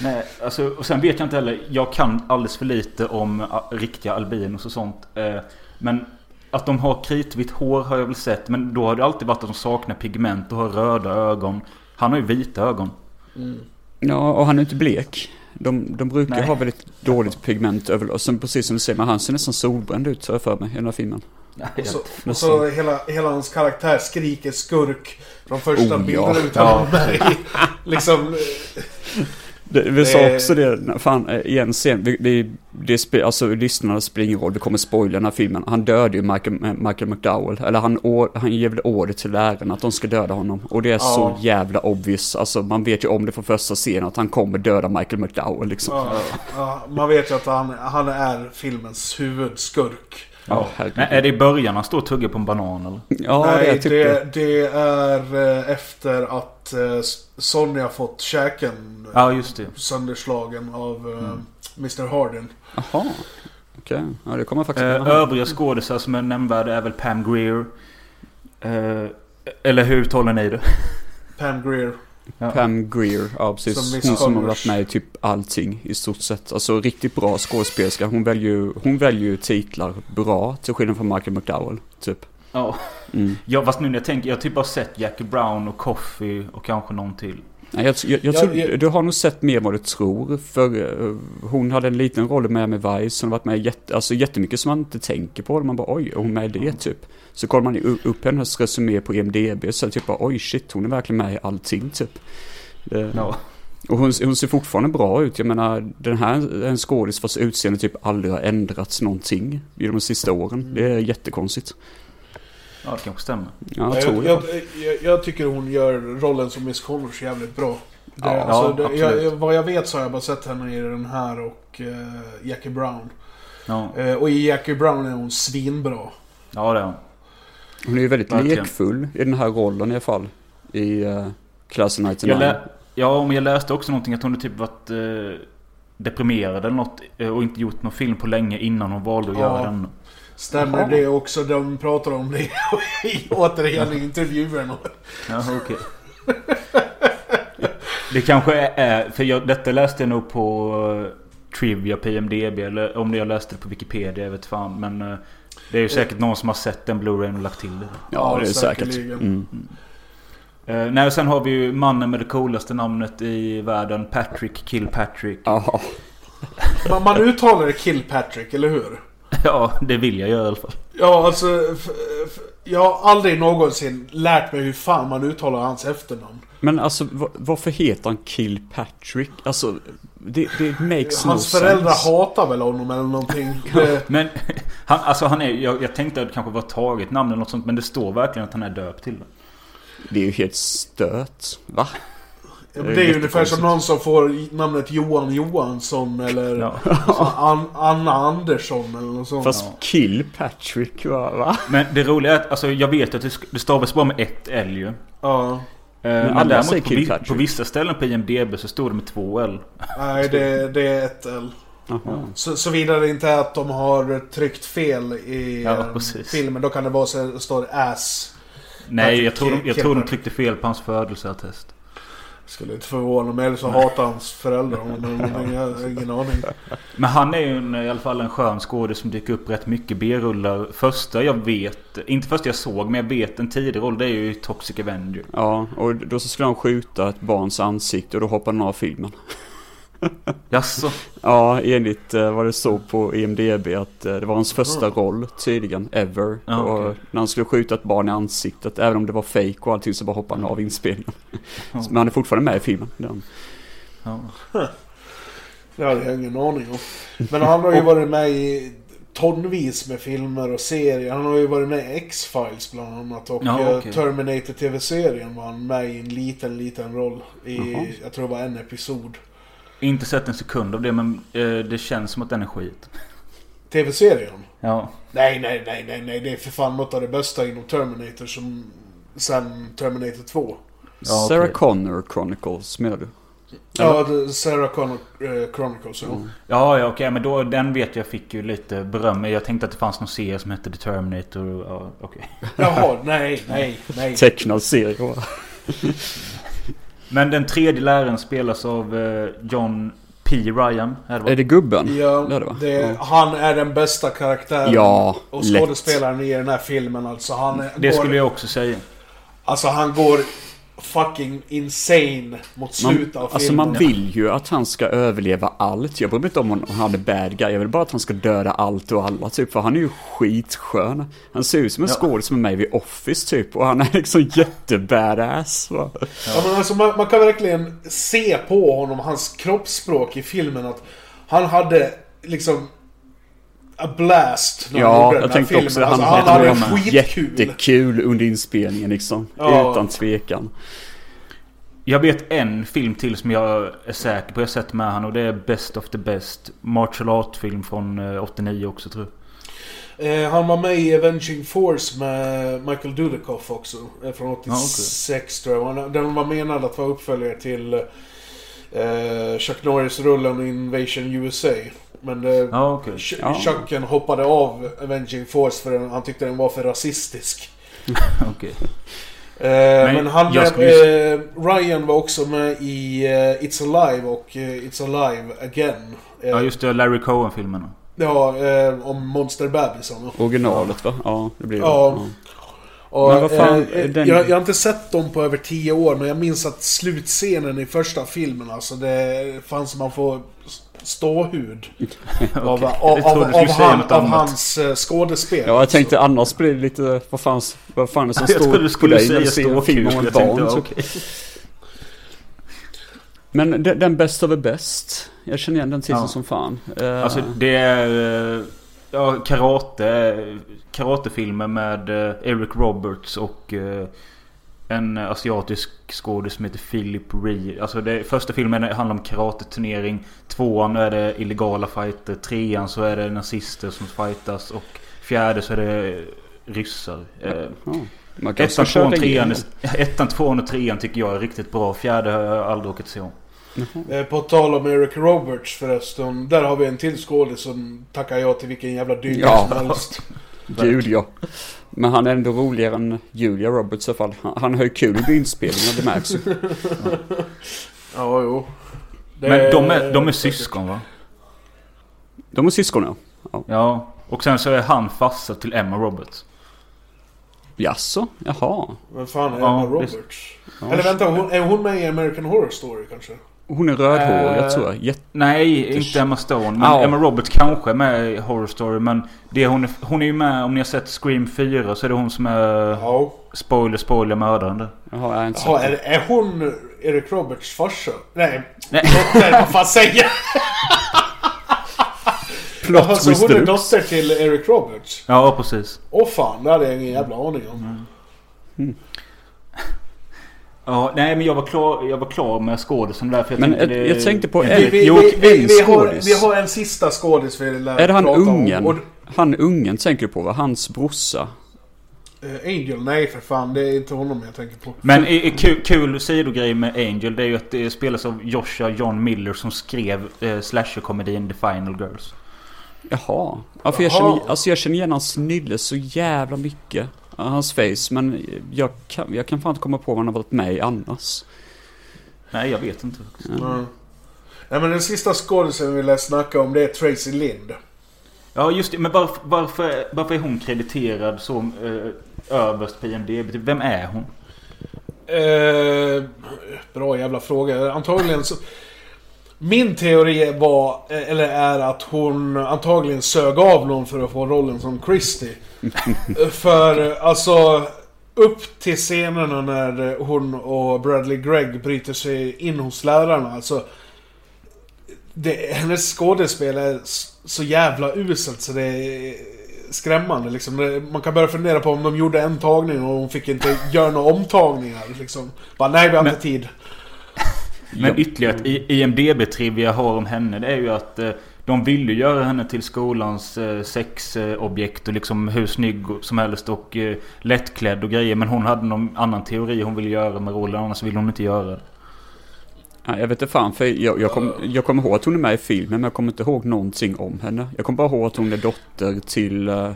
Nej, alltså, och sen vet jag inte heller. Jag kan alldeles för lite om uh, riktiga albinos och sånt. Eh, men att de har kritvitt hår har jag väl sett. Men då har det alltid varit att de saknar pigment och har röda ögon. Han har ju vita ögon. Ja, och han är inte blek. De, de brukar Nej. ha väldigt dåligt pigment överlag. Sen precis som du säger, men han ser nästan solbränd ut har jag för mig i den här filmen. Och så, och så hela, hela hans karaktär skriker skurk. De första Oh, ja. bilderna utav Ja. honom med i, liksom... Det, vi sa Det- också det, fan eh, igen sen, vi, vi, det alltså lyssnarna spelar ingen roll, vi kommer spoila den här filmen. Han dödade ju Michael, eh, Michael McDowell, eller han, han ger väl order till lärarna att de ska döda honom. Och det är så Ja. jävla obvious, alltså man vet ju om det från första scenen att han kommer döda Michael McDowell liksom. Ja, ja, man vet ju att han, han är filmens huvudskurk. Ja. Men är det i början han står och tuggar på en banan eller? Ja, det är Nej, typ det, det är eh, efter att eh, Sonja fått käken Ja, just det. sönderslagen av eh, Mm. Mr Hardin. Jaha. Okej, ja det kommer faktiskt Eh, övriga skådisar som är nämnvärda är väl Pam Greer. Eh, eller hur uttalar ni det? Pam Greer. Ja. Pam Greer, ja precis. Som hon som har varit med i typ allting i stort sett. Alltså riktigt bra skådespelerska. Hon väljer ju, hon väljer titlar bra till skillnad från Michael McDowell, typ. Ja. Mm. ja, fast nu när jag tänker, jag har typ bara sett Jackie Brown och Coffee och kanske någon till. Nej, jag, jag, jag Ja, tror, jag- du har nog sett mer än vad du tror. För eh, hon hade en liten roll med med Vice. Hon har varit med jätte, alltså, jättemycket som man inte tänker på. Man bara oj, är hon med i det typ? Så kollar man upp hennes resumé på IMDB så är det typ bara oj shit, hon är verkligen med i allting typ. Det, Ja. Och hon, hon ser fortfarande bra ut. Jag menar, den här är en skådis vars utseende typ aldrig har ändrats någonting i de sista åren. Det är jättekonstigt. Ja, det kanske stämmer. Ja, jag tror jag, jag, jag tycker hon gör rollen som Miss Connors jävligt bra. Det, Ja, alltså, ja, det, jag, vad jag vet så har jag bara sett henne i den här och eh, Jackie Brown. Ja, Eh, och i Jackie Brown är hon svinbra. ja det är hon. Hon är ju väldigt Verkligen. lekfull i den här rollen i alla fall. I uh, Class of 99. Jag lä- ja, men jag läste också någonting att hon hade typ varit eh, deprimerad eller något. eh, Och inte gjort någon film på länge innan hon valde att Ja. göra den. Stämmer Jaha. det också? De pratar om det i- återigen i intervjuerna. Ja, okej. Det kanske är, för jag, detta läste jag nog på eh, Trivia på IMDB eller om jag läste det på Wikipedia, jag vet fan. Men det är ju säkert någon som har sett den Blu-rayn och lagt till det. Ja, det är säkert. säkerligen. Mm. Eh, nej, och sen har vi ju mannen med det coolaste namnet i världen, Patrick Kilpatrick. Ja, Man, man uttalar det Kilpatrick, eller hur? Ja, det vill jag göra i alla fall. Ja, alltså... Jag har aldrig någonsin lärt mig hur fan man uttalar hans efternamn. Men alltså va- varför heter han Kilpatrick? Alltså det, det makes no Hans föräldrar sense. hatar väl honom eller någonting. Det, Men han, alltså han är, jag, jag tänkte att det kanske var taget namn eller något sånt. Men det står verkligen att han är döpt till det. Det är ju helt stört. Va? Ja, men det är ju ungefär som någon som får namnet Johan Johansson eller Ja. An, Anna Andersson eller något sånt. Fast Kilpatrick va? va? Men det roliga är att alltså, jag vet att det, det stavas bara med ett L ju. Ja. Eh, Men, alla däremot säger på, vi, Kilpatrick. på vissa ställen på IMDB så står det med två L. Nej, det, det är ett L. Jaha. Så, såvida det inte är att de har tryckt fel i Ja, precis. filmen. Då kan det vara så det står ass. Nej, jag tror, de, jag tror de tryckte fel på hans födelseattest. Skulle inte förvåna mig. Eller så hatar hans föräldrar honom. Jag har ingen aning. Men han är ju en, i alla fall en skön skådis som dyker upp rätt mycket B-rullar. Första jag vet, inte första jag såg, men jag vet en tidig roll. Det är ju Toxic Avenger. Ja, och då så skulle han skjuta ett barns ansikte och då hoppade han av filmen. Jaså? Ja, enligt eh, vad det såg på IMDB att eh, det var hans första roll tydligen, ever. Ja, och när han skulle skjuta ett barn i ansiktet, även om det var fake och allting så bara hoppade han av inspelningen. Men han är fortfarande med i filmen. Den. Ja. Det hade jag ingen aning om. Men han har ju varit med i tonvis med filmer och serier. Han har ju varit med i X-Files bland annat. Och Ja, eh, okej. Terminator TV-serien var han med i en liten, liten roll. I, Jaha. jag tror det var en episod. Inte sett en sekund av det, men eh, det känns som att den är skit. TV-serien? Ja. Nej, nej, nej, nej, nej. Det är för fan något av det bästa inom Terminator som... Sen Terminator 2. Ja, Sarah. Connor Chronicles menar du? Ja, Sarah Connor eh, Chronicles. Ja. Ja, ja okej, men då, den vet jag fick ju lite beröm. Jag tänkte att det fanns någon serie som hette The Terminator. Ja, okej. Jaha, nej, nej, nej. Tecknad serie. Men den tredje läraren spelas av eh, John P. Ryan. Är det? Är det gubben? Ja, Det är det, det, Ja. han är den bästa karaktären. Ja, Och lätt. skådespelaren i den här filmen alltså. Han är- Det går, skulle jag också säga. Alltså han går fucking insane mot slutet av Alltså filmen. man vill ju att han ska överleva allt. Jag bryr mig inte om han är bad guy. Jag vill bara att han ska döda allt och alla typ. För han är ju skitskön. Han ser ut som en Ja. skådis som är med vid Office typ. Och han är liksom jättebadass. Va? Ja, men alltså, man, man kan verkligen se på honom, hans kroppsspråk i filmen att han hade liksom a blast när Ja, jag tänkte filmen. också alltså, han, han hade skitkul. jättekul under inspelningen liksom. Ja. Utan tvekan. Jag vet en film till som jag är säker på. Jag sett med han och det är Best of the Best. Martial art-film från eh, 89 också tror jag. Eh, han var med i Avenging Force med Michael Dudikoff också. eh, Från 86 tror jag. Den var menad att vara uppföljare till eh, Chuck Norris-rullen Invasion USA. Men eh. Ch- Ja. Chucken hoppade av Avenging Force för den- han tyckte den var för rasistisk. Okej. Eh, men han, jag skulle eh, Ryan var också med i eh, It's Alive och eh, It's Alive Again. Eh, Ja, just det. Larry Cohen-filmen. Ja, eh, om monsterbebisarna. Originalet va? Ja, det blir det. Ja. Och, Men vad fan, eh, den- jag, jag har inte sett dem på över 10 år, men jag minns att slutscenen i första filmen, alltså det fanns man får ståhud. Av, av, av, Jag av, trodde skulle säga han, av hans eh, skådespel. Ja, jag tänkte Så- annars blir det lite, vad fan, vad fan är det som Jag trodde står på skulle dig när säga du ståkul. om ett Jag tänkte, barn? okej. Men den, den bästa av bäst. Jag känner igen den titeln Ja. som fan. Eh, Alltså det är... eh, Ja, karate. Karatefilmer med Eric Roberts och en asiatisk skådis som heter Philip Ree. Alltså det, första filmen handlar om karateturnering. Tvåan är det illegala fighter. Trean så är det nazister som fightas. Och fjärde så är det ryssar. Ja. Man kan Ettan, tvåan, trean, ettan, tvåan och trean tycker jag är riktigt bra. Fjärde har jag aldrig åkt se om. Eh, På tal om Eric Roberts förresten. Där har vi en till skådis som tackar jag till vilken jävla dynga Ja. som helst. Gud ja. Men han är ändå roligare än Julia Roberts i alla fall. Han, han har ju kul under inspelningen, det märks ju. Ja, jo. Det Men de är, de är syskon va? De är syskon ja. Ja. Och sen så är han farsa till Emma Roberts. Jaså? Jaha. Vem fan är Ja, Emma visst. Roberts? Ja. Eller vänta, hon, är hon med i American Horror Story kanske? Hon är rödhårig Eh, tror jag. Jätte... Nej, inte Emma Stone. Men Ja. Emma Roberts kanske är med i Horror Story. Men det är hon, är, hon är ju med, om ni har sett Scream 4 så är det hon som är... Ja. Spoiler, spoiler, mördaren där. Jaha, jag har inte Jaha, sett är, är hon Eric Roberts farsa? Nej, Nej. dotter, vad fan säger jag? Plot Alltså twist hon är dotter till Eric Roberts? Ja, precis. Åh fan, det hade jag ingen jävla aning om. Ja, nej men jag var klar, jag var klar med skådisen där. För jag Men tänkte ett- det... jag tänkte på Vi, en- vi, Jo, vi, vi, en vi, har, vi har en sista skådis vi lär Är det han ungen? Och, Han ungen tänker du på va? Hans brorsa? eh, Angel, nej för fan. Det är inte honom jag tänker på. Men kul, kul sidogrej med Angel det är ju att det spelas av Joshua John Miller som skrev eh, slasherkomedin The Final Girls. Jaha. Ja, för jag Jaha. känner, alltså jag känner igen hans snille så jävla mycket. Hans face, men jag kan, jag kan fan inte komma på vad han har varit med i annars. Nej, jag vet inte. Mm. Nej men den sista skådisen vi lär snacka om det är Tracy Lind. Ja, just det. Men varför, varför, varför är hon krediterad så eh, överst på IMDB? Typ, Vem är hon? Eh, bra jävla fråga. Antagligen så... Min teori var, eh, eller är att hon antagligen sög av någon för att få rollen som Christie. För alltså, upp till scenerna när hon och Bradley Gregg bryter sig in hos lärarna. Alltså, det, hennes skådespel är så jävla uselt så det är skrämmande liksom. Man kan börja fundera på om de gjorde en tagning och hon fick inte göra några omtagningar liksom. Bara, nej vi har inte tid. Men ytterligare ett I- IMDB-trivia jag har om henne det är ju att eh, de ville ju göra henne till skolans eh, sexobjekt och liksom hur snygg som helst och eh, lättklädd och grejer. Men hon hade någon annan teori hon ville göra med rollen annars ville hon inte göra det. Ja, jag vet inte fan, för jag, jag, kom, jag kommer ihåg att hon är med i filmen, men jag kommer inte ihåg någonting om henne. Jag kommer bara ihåg att hon är dotter till... Uh,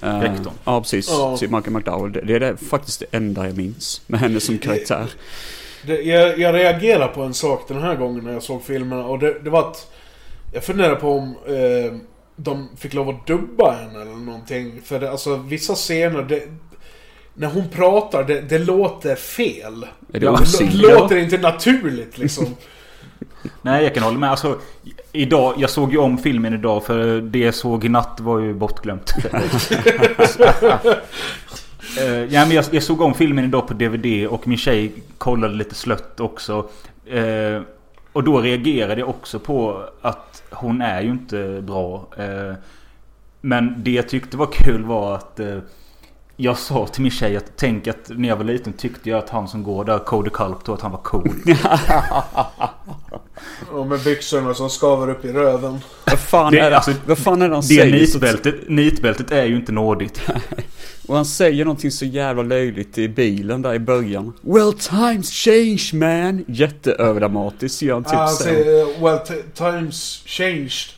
Rektorn. Ja, precis. Ja. Till Michael McDowell. Det, det är det, faktiskt det enda jag minns med henne som karaktär. Det, jag, jag reagerade på en sak den här gången när jag såg filmerna och det, det var att jag funderade på om eh, de fick lov att dubba henne eller någonting. För det, alltså vissa scener, det, när hon pratar, det, det låter fel. Är det Ja, Det låter inte naturligt liksom. Nej jag kan hålla med. Alltså, idag, jag såg ju om filmen idag för det jag såg i natt var ju bortglömt. Eh, ja, men jag, jag såg om filmen idag på DVD och min tjej kollade lite slött också. Eh, och då reagerade jag också på att hon är ju inte bra. Eh, men det jag tyckte var kul var att eh, jag sa till min tjej att tänk att när jag var liten tyckte jag att han som går där, Cody Culp, då att han var cool. och med byxorna som skaver upp i röven. Vad fan Det- är det, alltså, vad fan är det han Det säger? nitbältet, nitbältet är ju inte nådigt. Och han säger någonting så jävla löjligt i bilen där i början. Well times change man! Jätteöverdramatiskt gör han typ sen. säger well times changed.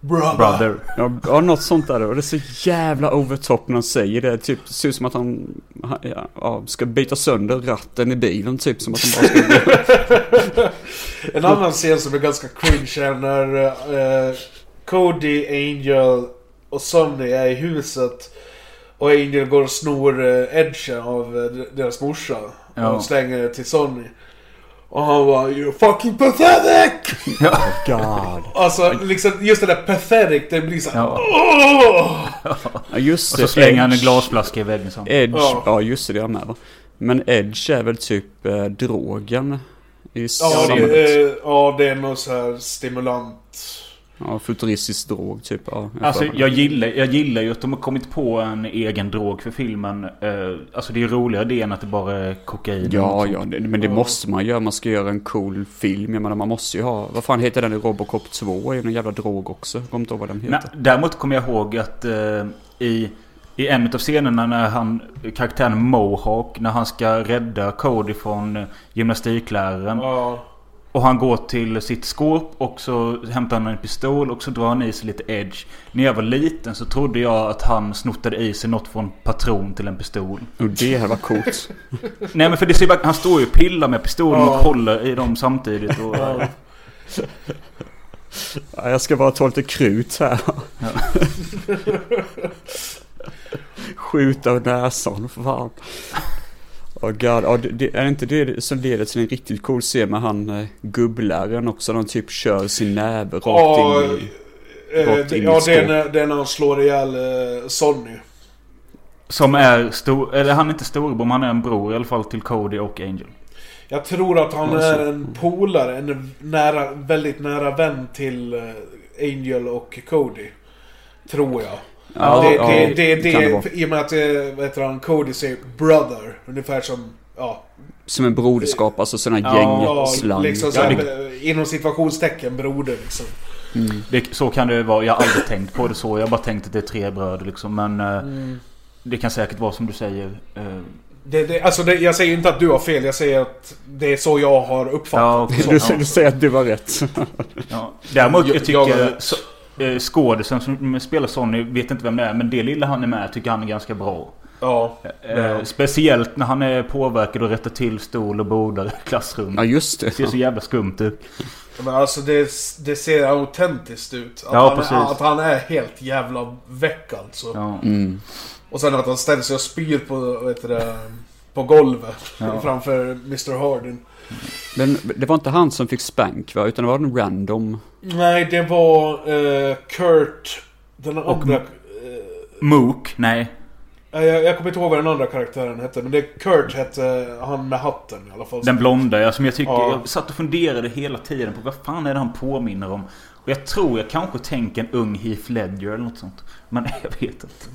Brother. Brother. Ja, ja, något sånt där. Och det är så jävla over top när han säger det. Typ, det ser ut som att han, han ja, ska byta sönder ratten i bilen. Typ som att han bara ska... En annan scen som är ganska cringe är när eh, Cody, Angel och Sonny är i huset. Och Angel går och snor eh, edgen av eh, deras morsa. Ja. Och slänger det till Sonny. Och han bara You're fucking pathetic! God. Alltså liksom just det där pathetic, det blir så Ja. Åh! Ja, just Och det. så slänger han en glasflaska i väggen så. Edge. Ja. Ja. just det. Det är med va. Men Edge är väl typ eh, drogen. I Ja, samhället. det, eh, ja, det är någon så här stimulant. Ja, futuristisk drog typ. Ja, jag Alltså jag det. gillar, jag gillar ju att de har kommit på en egen drog för filmen. Eh, alltså det är ju roligare det än att det bara är kokain. Ja, ja, det, men det måste man göra. Man ska göra en cool film. Jag menar, man måste ju ha... Vad fan heter den i Robocop 2? Är ju någon jävla drog också. Jag kommer inte ihåg vad den heter. däremot kommer jag ihåg att eh, i, i en av scenerna när han, karaktären Mohawk, när han ska rädda Cody från eh, gymnastikläraren. Ja. Och han går till sitt skåp och så hämtar han en pistol och så drar han i sig lite edge. När jag var liten så trodde jag att han snottade i sig något från patron till en pistol. Och det här var coolt. Nej men för det ser bara, han står ju och pillar med pistolen Ja. och håller i dem samtidigt. Och, Ja. Ja, jag ska bara ta lite krut här. Skjuta ur näsan, för fan. Oh God. Ja, det, det, är inte det som leder till en riktigt cool scen med han eh, gubbläraren också? De typ kör sin näve rakt Ja, in i... eh, rakt det- in i ja det är det är när han slår ihjäl eh, Sonny. Som är stor... Eller han är inte storebror, men han är en bror i alla fall till Cody och Angel. Jag tror att han Alltså. är en polare, en nära, väldigt nära vän till eh, Angel och Cody. Tror jag. Ja, det, ja, det, det, det, det. I och med att eh, vad heter han, Cody säger 'brother' Ungefär som, ja, Som en broderskap, alltså sådana Ja, ja gängslang. liksom Ja, såhär, det- eh, inom situationstecken broder liksom. Det, så kan det vara. Jag har aldrig tänkt på det så. Jag har bara tänkt att det är tre bröder liksom. Men eh, Mm. det kan säkert vara som du säger. Det, det, alltså det, jag säger inte att du har fel, jag säger att det är så jag har ja, uppfattat det. Du, du säger att du var rätt. Ja. Däremot Jag- jag tycker jag- så, eh, skådisen som spelar Sonny, vet inte vem det är, men det lilla han är med tycker han är ganska bra. Ja. Eh, speciellt när han är påverkad och rättar till stol och bordar i klassrummet. Ja, just det. Det ser så jävla skumt ut. Men alltså det, det ser autentiskt ut. Att, Ja, han, precis. att han är helt jävla väck alltså. Ja. Mm. Och sen att han ställer sig och spyr på, heter det, på golvet Ja. framför Mr Hardin. Men det var inte han som fick spank va? Utan det var en random... Nej, det var eh, Kurt, den andra... Eh, Mook? Nej. jag, jag kommer inte ihåg vad den andra karaktären hette, men det Kurt hette han med hatten i alla fall. Den blonda ja, som jag tycker... Ja. Jag satt och funderade hela tiden på vad fan är det han påminner om? Och jag tror jag kanske tänker en ung Heath Ledger eller något sånt. Men jag vet inte.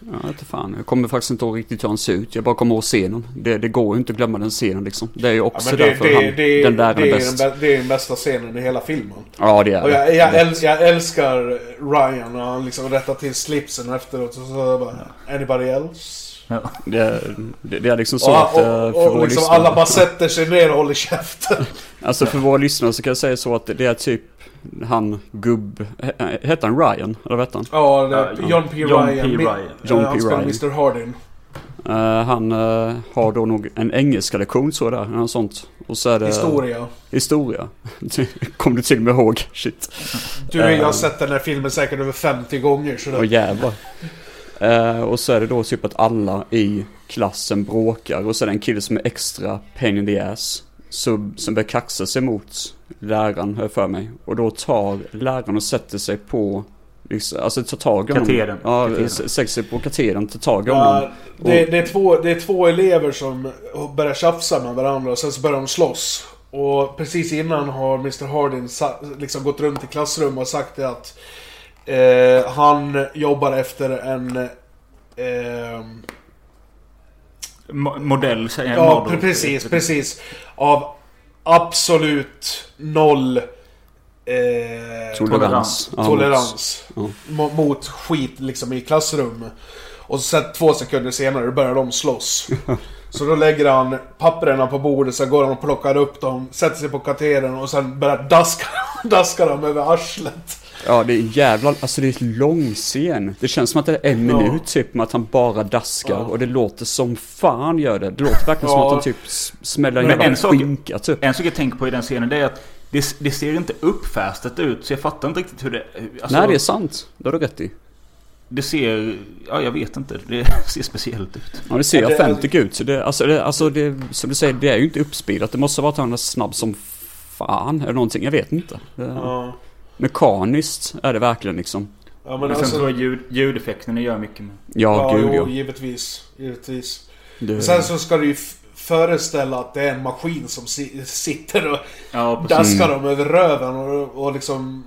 Ja, jag vet inte fan. Jag kommer faktiskt inte ihåg riktigt hur han ser ut. Jag bara kommer ihåg scenen. Det, det går ju inte att glömma den scenen liksom. Det är ju Ja, också men det, därför det, han, det, den där det, är är bäst. den, det är den bästa scenen i hela filmen. Ja, det är Och jag, jag, äl, jag älskar Ryan när han liksom rättar till slipsen efteråt och så bara Anybody else? Ja. Det, det, det är liksom så och, att eh, och, för och, vår liksom lyssnare... alla bara sätter sig ner och håller käften. Alltså för våra lyssnare så kan jag säga så att det är typ han gubb... he- Hette han Ryan? Eller vad hette han? Ja, det, John P. John Ryan. P. Ryan. John eh, han P. spelar Ryan. Mr Hardin. Eh, han eh, har då nog en engelska lektion så där, eller något sånt. Och så är det... Historia. Historia. Kom du till och med ihåg? Shit. Du, jag har Eh. sett den här filmen säkert över 50 gånger. Så Åh det, jävlar. Eh, och så är det då typ att alla i klassen bråkar och så är det en kille som är extra pain in the ass. Så, som börjar kaxa sig mot läraren, jag för mig. Och då tar läraren och sätter sig på, liksom, alltså tar tag i honom. Katedern. Ja, sätter sig på katedern, tar tag i honom. ja, det, det, är två, det är två elever som börjar tjafsa med varandra och sen så börjar de slåss. Och precis innan har Mr Hardin liksom gått runt i klassrum och sagt det att eh, han jobbar efter en... Eh, modell säger jag. Ja, model. pre- precis, precis. Av absolut noll... Eh, Tolerans. Ja, tolerans. Ja. Mo- Mot skit liksom i klassrum. Och så sen två sekunder senare börjar de slåss. Så då lägger han papperna på bordet, sen går han och plockar upp dem, sätter sig på katedern och sen börjar daska, daska dem över arslet. Ja, det är jävla, alltså det är en lång scen. Det känns som att det är en Ja. minut typ med att han bara daskar Ja. och det låter som fan gör det. Det låter verkligen som Ja. att han typ smäller en jävla en sak- skinka typ. En sak jag tänker på i den scenen det är att det, det ser inte uppfästat ut. Så jag fattar inte riktigt hur det... Alltså, Nej, det är sant. Det har du rätt i. det ser... Ja, jag vet inte. Det ser speciellt ut. Ja, det ser Ja, autentic ut. Så det, alltså, det, alltså det, som du säger, det är ju inte uppspelat. Det måste varit att han är snabb som fan eller någonting. Jag vet inte. Det, Ja, Mekaniskt är det verkligen liksom. ja men sen alltså... tror jag ljud, ljudeffekterna gör mycket med. Ja, Ja, gud jo, ja. givetvis. Givetvis. Det, Sen så ska du ju föreställa att det är en maskin som si- sitter och Ja, daskar dem över röven och, och liksom...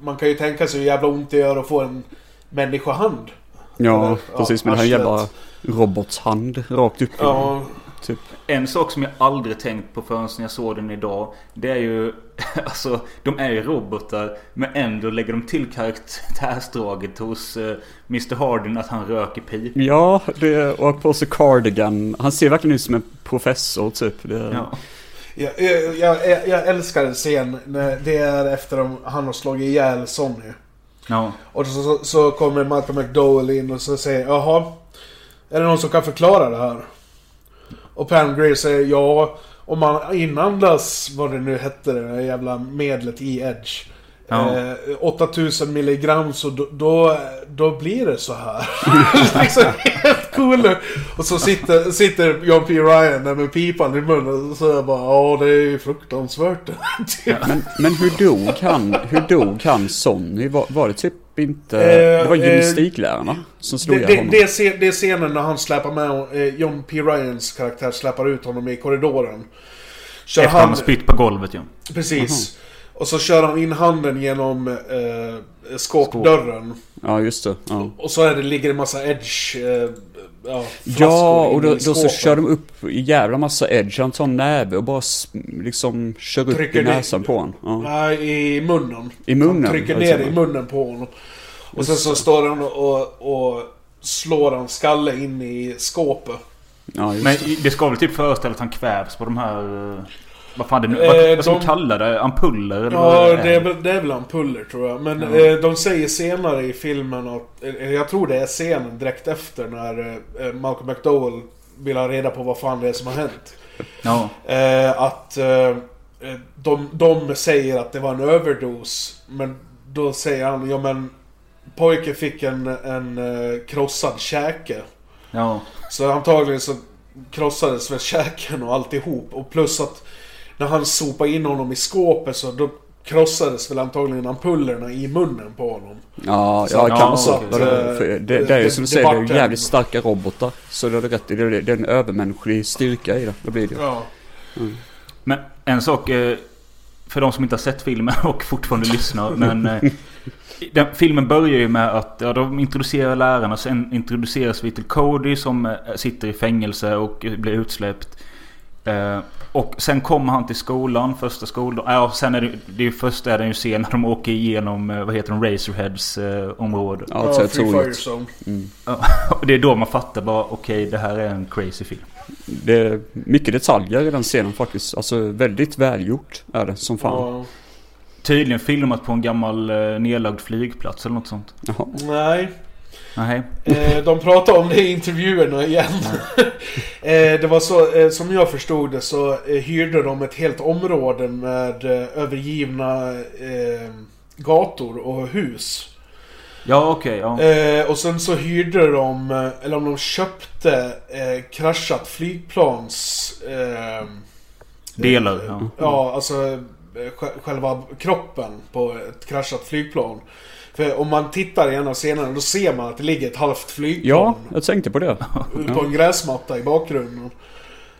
Man kan ju tänka sig hur jävla ont det gör att få en människohand. ja, eller, precis. ja, Med den här jävla robotshand rakt upp Ja, typ. En sak som jag aldrig tänkt på förrän jag såg den idag. Det är ju, alltså de är ju robotar. Men ändå lägger de till karaktärsdraget hos eh, Mr Hardin att han röker pip. Ja, det, och på sig cardigan. Han ser verkligen ut som en professor typ. Det, Ja. jag, jag, jag, jag älskar en scen när det är efter att han har slagit ihjäl Sonny. ja. Och så, så, så kommer Malcolm McDowell in och så säger Jaha, är det någon som kan förklara det här? Och Pam Grier säger ja, om man inandas vad det nu hette det där jävla medlet i Edge. Ja. Eh, 8000 milligram så då, då, då blir det så här. liksom cooler. Och så sitter, sitter John P. Ryan där med pipan i munnen och säger bara ja det är ju fruktansvärt. Typ. Men, men hur dog han? Hur dog han Sonny? Var, var det typ inte... Eh, det var eh, gymnastiklärarna som slog Det, det, honom. det, är scen, det är scenen när han släpar med eh, John P. Ryans karaktär släpar ut honom i korridoren. Kör Efter han har spytt på golvet ju. Precis. Och så kör han in handen genom eh, skåpdörren. Ja, just det. Ja, Och så är det, ligger det en massa edge... Eh, ja, ja och då, i då så kör de upp i jävla massa edge. Han tar en näve och bara liksom kör upp Trycker i ner- näsan på honom. Ja. Nej, i munnen. I munnen, Han trycker ner i munnen på honom. Och sen så står han och, och slår han skalle in i skåpet. Ja, just Men det. det ska väl typ föreställa att han kvävs på de här... Vad fan det nu... Eh, vad, vad ska de- kalla det? Ampuller eller Ja, vad det är, väl, det är väl ampuller tror jag. Men Ja. eh, de säger senare i filmen att... Eh, jag tror det är scenen direkt efter när eh, Malcolm McDowell vill ha reda på vad fan det är som har hänt. Ja. Eh, att eh, de, de säger att det var en överdos. Men då säger han, ja men pojken fick en, en krossad käke. Ja. Så antagligen så krossades väl käken och alltihop. Och plus att när han sopade in honom i skåpet så då krossades väl antagligen ampullerna i munnen på honom. Ja, Så- ja, ja, kanske. så att, det, eh, för det, det är ju det- som du det säger, det är jävligt starka robotar. Så det är rätt. Det, det, det är en övermänsklig styrka i det. Det blir det. Ja. Men en sak... eh, För de som inte har sett filmen och fortfarande lyssnar. Men... eh, Den, filmen börjar ju med att ja, de introducerar lärarna. Sen introduceras vi till Cody som sitter i fängelse och blir utsläppt. Och sen kommer han till skolan, första skolan. Ja, sen är det, det är ju först är det ju scen när de åker igenom, eh, vad heter de, Razorheads eh, område. Ja, Ja, Free Fire. Zone. Och det är då man fattar bara, okej det här är en crazy film. Det är mycket detaljer i den scenen faktiskt. Alltså väldigt välgjort är det som fan. Ja. Tydligen filmat på en gammal eh, nedlagd flygplats eller något sånt. Jaha. Nej. Nej. Eh, de pratar om det i intervjuerna igen. eh, det var så, eh, som jag förstod det så hyrde de ett helt område med övergivna gator och hus. Ja okej, ja. Eh, och sen så hyrde de, eller om de köpte kraschat flygplans... Delar, ja. Ja, alltså sj- själva kroppen på ett kraschat flygplan. För om man tittar i en av scenerna då ser man att det ligger ett halvt flygplan Ja, jag tänkte på det. på en gräsmatta i bakgrunden.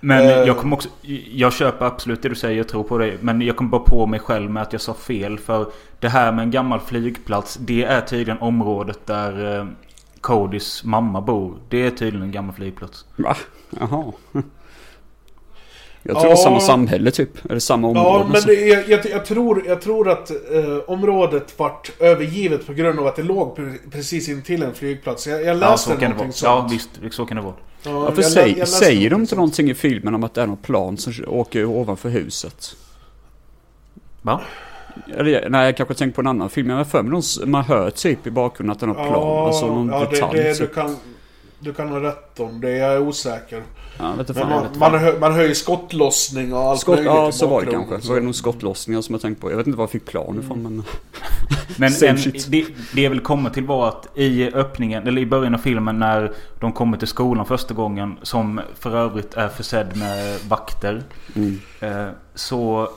Men Eh. jag kommer också... Jag köper absolut det du säger, jag tror på dig. Men jag kom bara på mig själv med att jag sa fel. För det här med en gammal flygplats, det är tydligen området där eh, Codys mamma bor. Det är tydligen en gammal flygplats. Va? Jaha. Jag tror Ja. det är samma samhälle typ. Eller samma område. Ja, men så. det, jag, jag, jag, tror, jag tror att eh, området vart övergivet på grund av att det låg pre- precis intill en flygplats. Jag, jag Ja, läste så kan det vara. någonting Ja, sånt. visst. Så kan det vara. Ja, Ja, för jag lä- säg, jag läste säger de inte sånt. någonting i filmen om att det är något plan som åker ovanför huset? Va? Eller, nej, jag kanske tänker på en annan film. Jag har för mig någon- man hör typ i bakgrunden att det är något plan. Alltså någon ja, detalj. det, det, du, typ. kan, du kan ha rätt om det. Jag är osäker. Ja, vet Men fan, jag man, vet man, hör, man hör ju skottlossning och allt Skott, möjligt ja, så var det kanske. Så var det nog skottlossningar som jag tänkte på. Jag vet inte var jag fick plan ifrån men... Men Same en, det, det jag vill komma till var att i öppningen, eller i början av filmen när de kommer till skolan första gången. Som för övrigt är försedd med vakter. Mm. Eh, så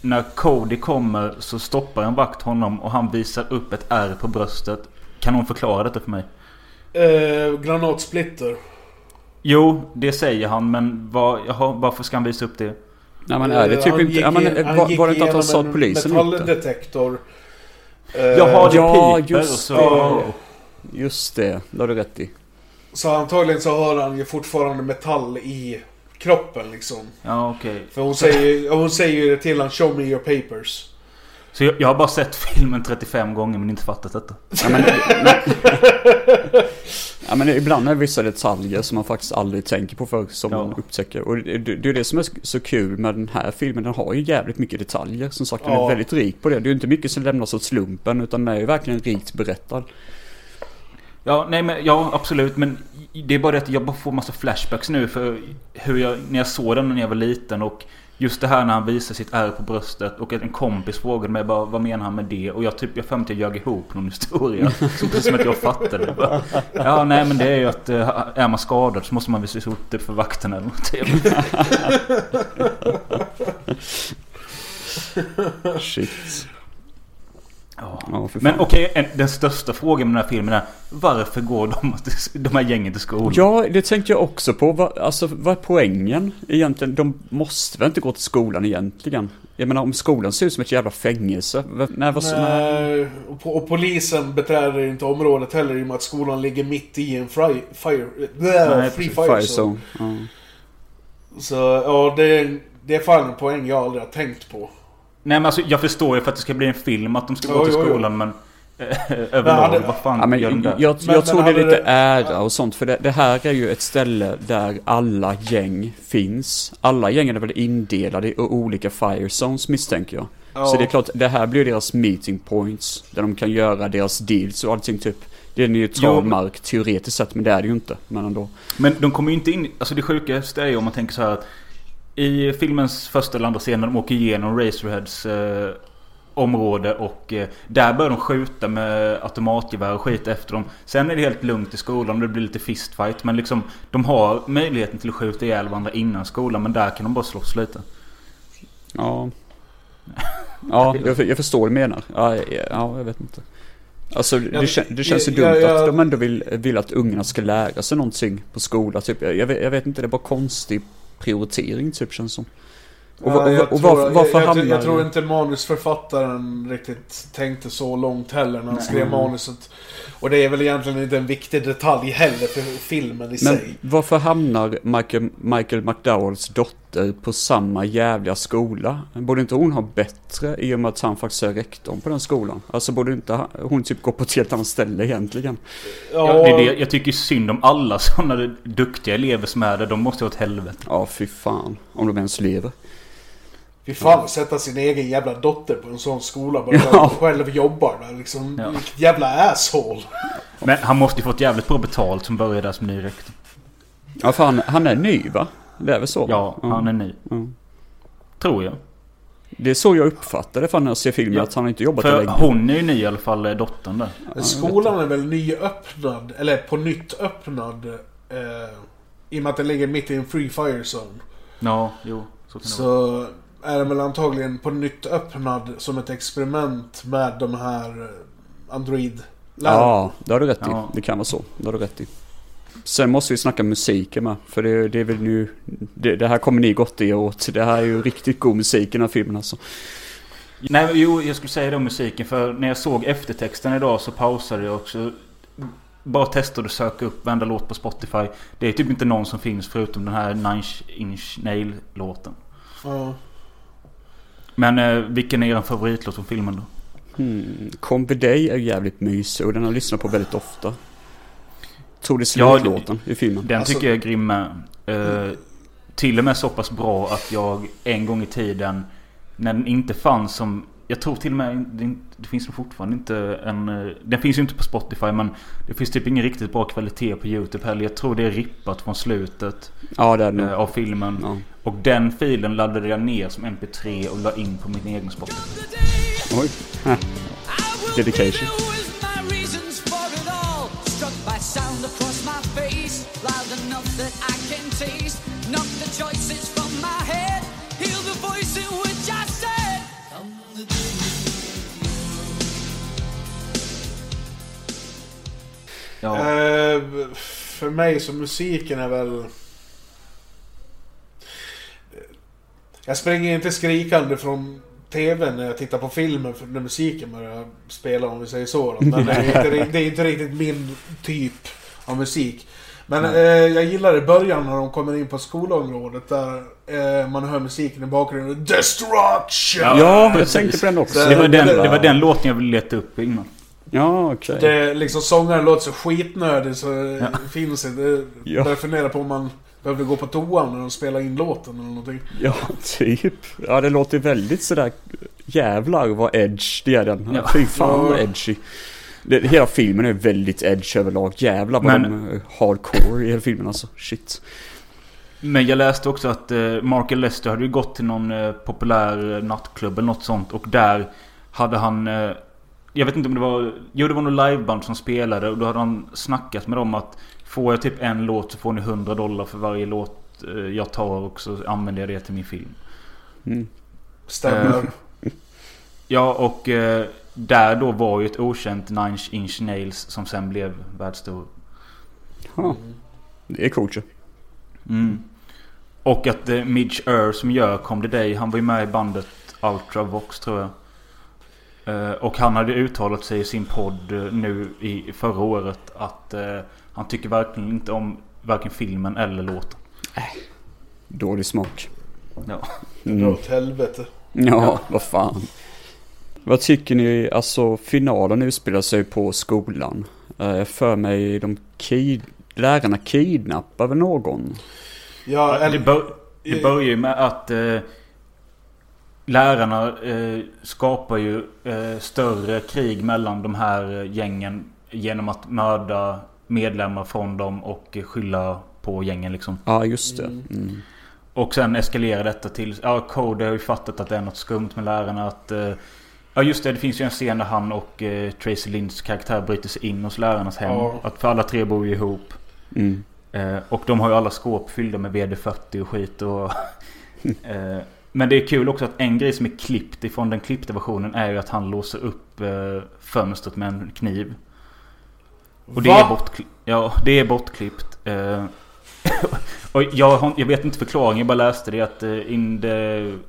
när Cody kommer så stoppar en vakt honom och han visar upp ett R på bröstet. Kan någon förklara detta för mig? Eh, granatsplitter. Jo, det säger han men vad, jaha, varför ska han visa upp det? Nej men är det Eh, typ inte... gick Ja, men, han var, var det inte att han sa att en polisen gjort det? Metalldetektor. Eh, Jaha, det ja, piper just och så... det. Just det, det har du rätt i. Så antagligen så har han ju fortfarande metall i kroppen liksom. Ja, okej. För hon säger, hon säger ju det till han Show me your papers. Så jag, jag har bara sett filmen 35 gånger men inte fattat detta. Ja men, ja, men ibland är det vissa detaljer som man faktiskt aldrig tänker på för som Ja. man upptäcker. Och det, det är det som är så kul med den här filmen. Den har ju jävligt mycket detaljer. Som sagt, den Ja. är väldigt rik på det. Det är ju inte mycket som lämnas åt slumpen utan den är ju verkligen rikt berättad. Ja, nej men ja absolut. Men det är bara det att jag bara får massa flashbacks nu för hur jag, när jag såg den när jag var liten och Just det här när han visar sitt ärr på bröstet och en kompis frågade mig bara vad menar han med det? Och jag typ, jag för jag ljög ihop någon historia. Så precis som att jag fattade. Bara, ja nej men det är ju att eh, är man skadad så måste man visa sig upp för vakterna eller något. Shit. Ja. Ja. Men okej, en- den största frågan med den här filmen är varför går de, de här gängen till skolan? Ja, det tänkte jag också på. Vad, alltså, vad är poängen egentligen? De måste väl inte gå till skolan egentligen? Jag menar, om skolan ser ut som ett jävla fängelse. Nej, vad, nej. Och, och polisen beträder inte området heller i och med att skolan ligger mitt i en fri, fire, Nej, nej, free fire, Fire zone. zone. Ja. Så ja, det, det är fan en poäng jag aldrig har tänkt på. Nej men alltså jag förstår ju för att det ska bli en film att de ska gå till jo, jo. skolan men... eh, överlag, hade- vad fan Ja, men gör de där? jag, jag, Men- men tror det är lite det- ära och sånt. För det, det här är ju ett ställe där alla gäng finns. Alla gängen är väl indelade i olika fire zones misstänker jag. Ja. Så det är klart, det här blir deras meeting points. Där de kan göra deras deals och allting typ. Det är neutral mark teoretiskt sett, men det är det ju inte. Men ändå. Men de kommer ju inte in... Alltså det sjukaste är ju om man tänker så här att... I filmens första eller andra scen när de åker igenom Razorheads eh, område och eh, där börjar de skjuta med automatgevär och skit efter dem. Sen är det helt lugnt i skolan och det blir lite fistfight. Men liksom de har möjligheten till att skjuta ihjäl varandra innan skolan men där kan de bara slåss lite. Ja. Ja, jag, jag förstår vad du menar. Ja, ja, jag vet inte. Alltså det, kän, det känns ju ja, dumt ja, att ja. de ändå vill, vill att ungarna ska lära sig någonting på skolan. Typ. Jag, jag, vet, jag vet inte, det är bara konstig prioritering typ känns som. Och, Ja, jag och, och tror- varför, varför jag, jag, jag tror inte manusförfattaren riktigt tänkte så långt heller när han skrev manuset. Och det är väl egentligen inte en viktig detalj heller för filmen i Men sig. varför hamnar Michael, Michael McDowells dotter på samma jävliga skola? Borde inte hon ha bättre i och med att han faktiskt är rektorn på den skolan? Alltså borde inte hon typ gå på ett helt annat ställe egentligen? Ja, det är det. Jag tycker synd om alla sådana duktiga elever som är där. De måste ha ett helvete. Ja, fy fan. Om de ens lever. Fy fan, sätta sin egen jävla dotter på en sån skola bara för Ja. att han själv jobbar där liksom. Ja. Vilket jävla asshole. Men han måste ju fått jävligt bra betalt som börjar där som ny rektor. Ja, fan, han är ny va? Det är väl så? Ja, han är ny. Mm. Tror jag. Det är så jag uppfattade fan när jag ser filmen, Ja. att han har inte jobbat För länge. hon är ju ny i alla fall, eh, dottern där. Men skolan är väl nyöppnad, eller på nytt öppnad. Eh, I och med att den ligger mitt i en free fire zone. Ja, jo. Så kan det vara. Är den väl antagligen på nytt öppnad som ett experiment med de här eh, android Ja, det har du rätt i. Ja. Det kan vara så. Det har du rätt i. Sen måste vi snacka musiken med. För det, det är väl nu... Det, det här kommer ni gott i åt. Det här är ju riktigt god musik i den här filmen alltså. Nej, jo, jag skulle säga det om musiken. För när jag såg eftertexten idag så pausade jag också. Bara testade att söka upp varenda låt på Spotify. Det är typ inte någon som finns förutom den här Nine Inch Nail-låten. Ja. Men eh, vilken är er favoritlåt från filmen då? Hmm. Combi Day är jävligt mysig och den har jag lyssnat på väldigt ofta. Tror det är Ja, slutlåten i filmen. Den Alltså- tycker jag är grym med. Eh, till och med så pass bra att jag en gång i tiden när den inte fanns som jag tror till och med det, finns fortfarande inte en... eh, Den finns ju inte på Spotify men det finns typ ingen riktigt bra kvalitet på YouTube heller. Jag tror det är rippat från slutet Ja, det är det eh, av filmen. Ja. Och den filen laddade jag ner som MP3 och la in på min egen Spotify. Oj. Äh. Dedication. Ja. Eh, för mig så musiken är väl... Jag springer inte skrikande från TVn när jag tittar på filmen för när musiken börjar spela om vi säger så. Då. Men det är, inte, det är inte riktigt min typ av musik. Men eh, jag gillar i början när de kommer in på skolområdet där eh, man hör musiken i bakgrunden. Destruction! Ja, jag precis. tänkte på den också. Det var, den, det- det var den låten jag ville leta upp innan. Ja, okej. Det är liksom sångaren låter så skitnödig så det Ja. finns inte. Ja. Börjar fundera på om man behövde gå på toan när de spelar in låten eller någonting. Ja, typ. Ja, det låter väldigt sådär jävlar vad edge det är den. Ja. Fy fan vad Ja. edgy. Det, hela filmen är väldigt edge överlag. Jävlar vad Men- de är hardcore i hela filmen alltså. Shit. Men jag läste också att eh, Mark Lester hade ju gått till någon eh, populär eh, nattklubb eller något sånt. Och där hade han... Eh, jag vet inte om det var... Jo, det var någon liveband som spelade. Och då hade han snackat med dem att... Får jag typ en låt så får ni 100 dollar för varje låt eh, jag tar. Och så använder jag det till min film. Stämmer. Ja, och eh, där då var ju ett okänt Nine Inch Nails som sen blev världsstor. Ja. Det är coolt ju. Mm. Och att eh, Midge Ure som gör Come the Day, han var ju med i bandet Ultravox tror jag. Eh, och han hade uttalat sig i sin podd eh, nu i förra året att eh, han tycker verkligen inte om varken filmen eller låten. Dålig smak. Ja. Dra åt helvete. Ja, vad fan. Vad tycker ni, alltså finalen utspelar sig på skolan. Eh, för mig, de kid... lärarna kidnappar väl någon? Ja, Det, eller, bör, det börjar ju med att eh, lärarna eh, skapar ju eh, större krig mellan de här eh, gängen genom att mörda medlemmar från dem och skylla på gängen liksom. Ja, just det. Mm. Och sen eskalerar detta till... Ja, Cody har ju fattat att det är något skumt med lärarna. Att, eh, ja, just det. Det finns ju en scen där han och eh, Tracy Linds karaktär bryter sig in hos lärarnas hem. Ja. Att för alla tre bor ju ihop. Mm. Eh, och de har ju alla skåp fyllda med VD40 och skit. Och, eh, men det är kul också att en grej som är klippt ifrån den klippta versionen är ju att han låser upp fönstret med en kniv. Och det Va? är, bortkli- ja, det är bortklippt. Eh, och jag, jag vet inte förklaringen, jag bara läste det att eh, in the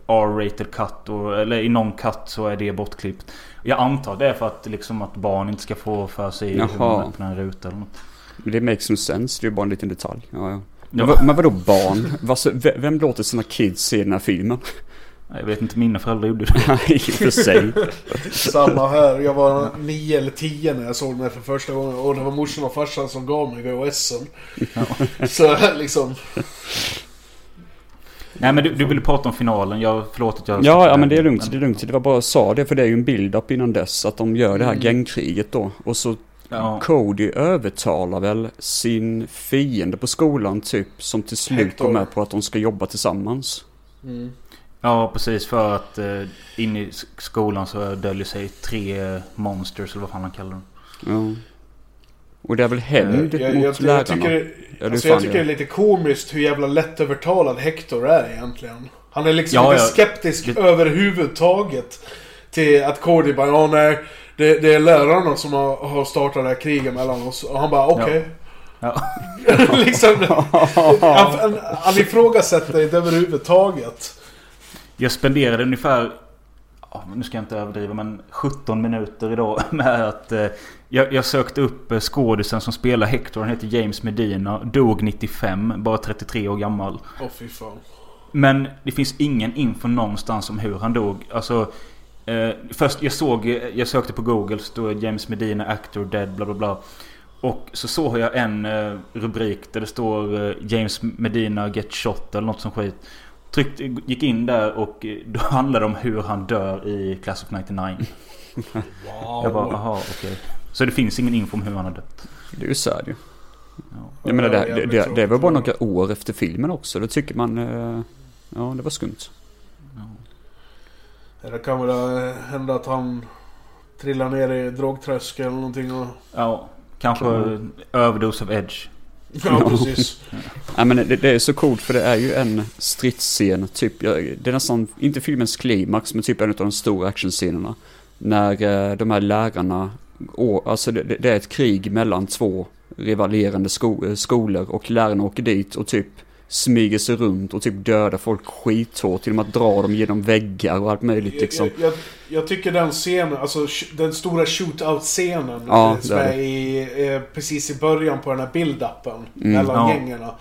R-rated cut, och, eller i någon cut så är det bortklippt. Jag antar det är för att, liksom, att barn inte ska få för sig hur man Jaha. öppnar en ruta eller något. Men det makes no sense, det är bara en liten detalj. Ja, ja. Ja. Men, vad- men vadå barn? Ve- vem låter sina kids se den här filmen? Jag vet inte, mina föräldrar gjorde det. Nej, för sig. Samma här. Jag var nio eller tio när jag såg den här för första gången. Och det var morsan och farsan som gav mig VHSen. Så liksom... Nej men du, du ville prata om finalen. Jag, förlåt att jag... Ja, ja, men det är lugnt, det är lugnt. Det var bara jag sa det, för det är ju en build-up innan dess. Att de gör det här gängkriget då. Och så Ja, Cody övertalar väl sin fiende på skolan typ. Som till slut går med på att de ska jobba tillsammans. Ja precis. För att eh, inne i skolan så döljer sig tre monsters eller vad fan han kallar dem. Ja. Och det är väl hämnd Jag, mot jag, jag, lärarna. tycker, Ja, det är alltså jag tycker det. det är lite komiskt hur jävla lättövertalad Hector är egentligen. Han är liksom Ja, lite ja. skeptisk Det- överhuvudtaget. Till att Cody bara, ja nej. Det, det är lärarna som har, har startat det här kriget mellan oss. Och han bara, okej. Ja. liksom, han, han, han ifrågasätter inte överhuvudtaget. Jag spenderade ungefär... nu ska jag inte överdriva men 17 minuter idag med att... Eh, jag, jag sökte upp eh, skådisen som spelar Hector. Han heter James Medina. Dog 95. Bara 33 år gammal. Åh fy fan. Men det finns ingen info någonstans om hur han dog. Alltså... Eh, först jag såg, jag sökte på Google, så stod James Medina actor dead bla bla bla. Och så såg jag en eh, rubrik där det står eh, James Medina get shot eller något som skit. Tryckte, gick in där och eh, då handlade det om hur han dör i Class of 99. Jag bara, aha okej. Så det finns ingen info om hur han har dött. Det är ju så här ju. Ja. Jag menar det, det, det, det var bara några år efter filmen också. Då tycker man... eh, Ja, det var skumt. Eller kan väl eh, hända att han trillar ner i drogtröskel eller någonting och... ja kanske överdos av Edge. Ja, precis. Ja, men det, det är så coolt för det är ju en stridsscen. Typ, det är nästan, inte filmens klimax, men typ en av de stora actionscenerna. När eh, de här lärarna, och, alltså det, det är ett krig mellan två rivalerande sko, skolor och lärarna åker dit och typ smyger sig runt och typ dödar folk skithårt genom att dra dem genom väggar och allt möjligt liksom. Jag, jag, jag tycker den scenen, alltså den stora shootout-scenen Ja, eh, som är är i, eh, precis i början på den här build-upen mellan Ja. gängerna.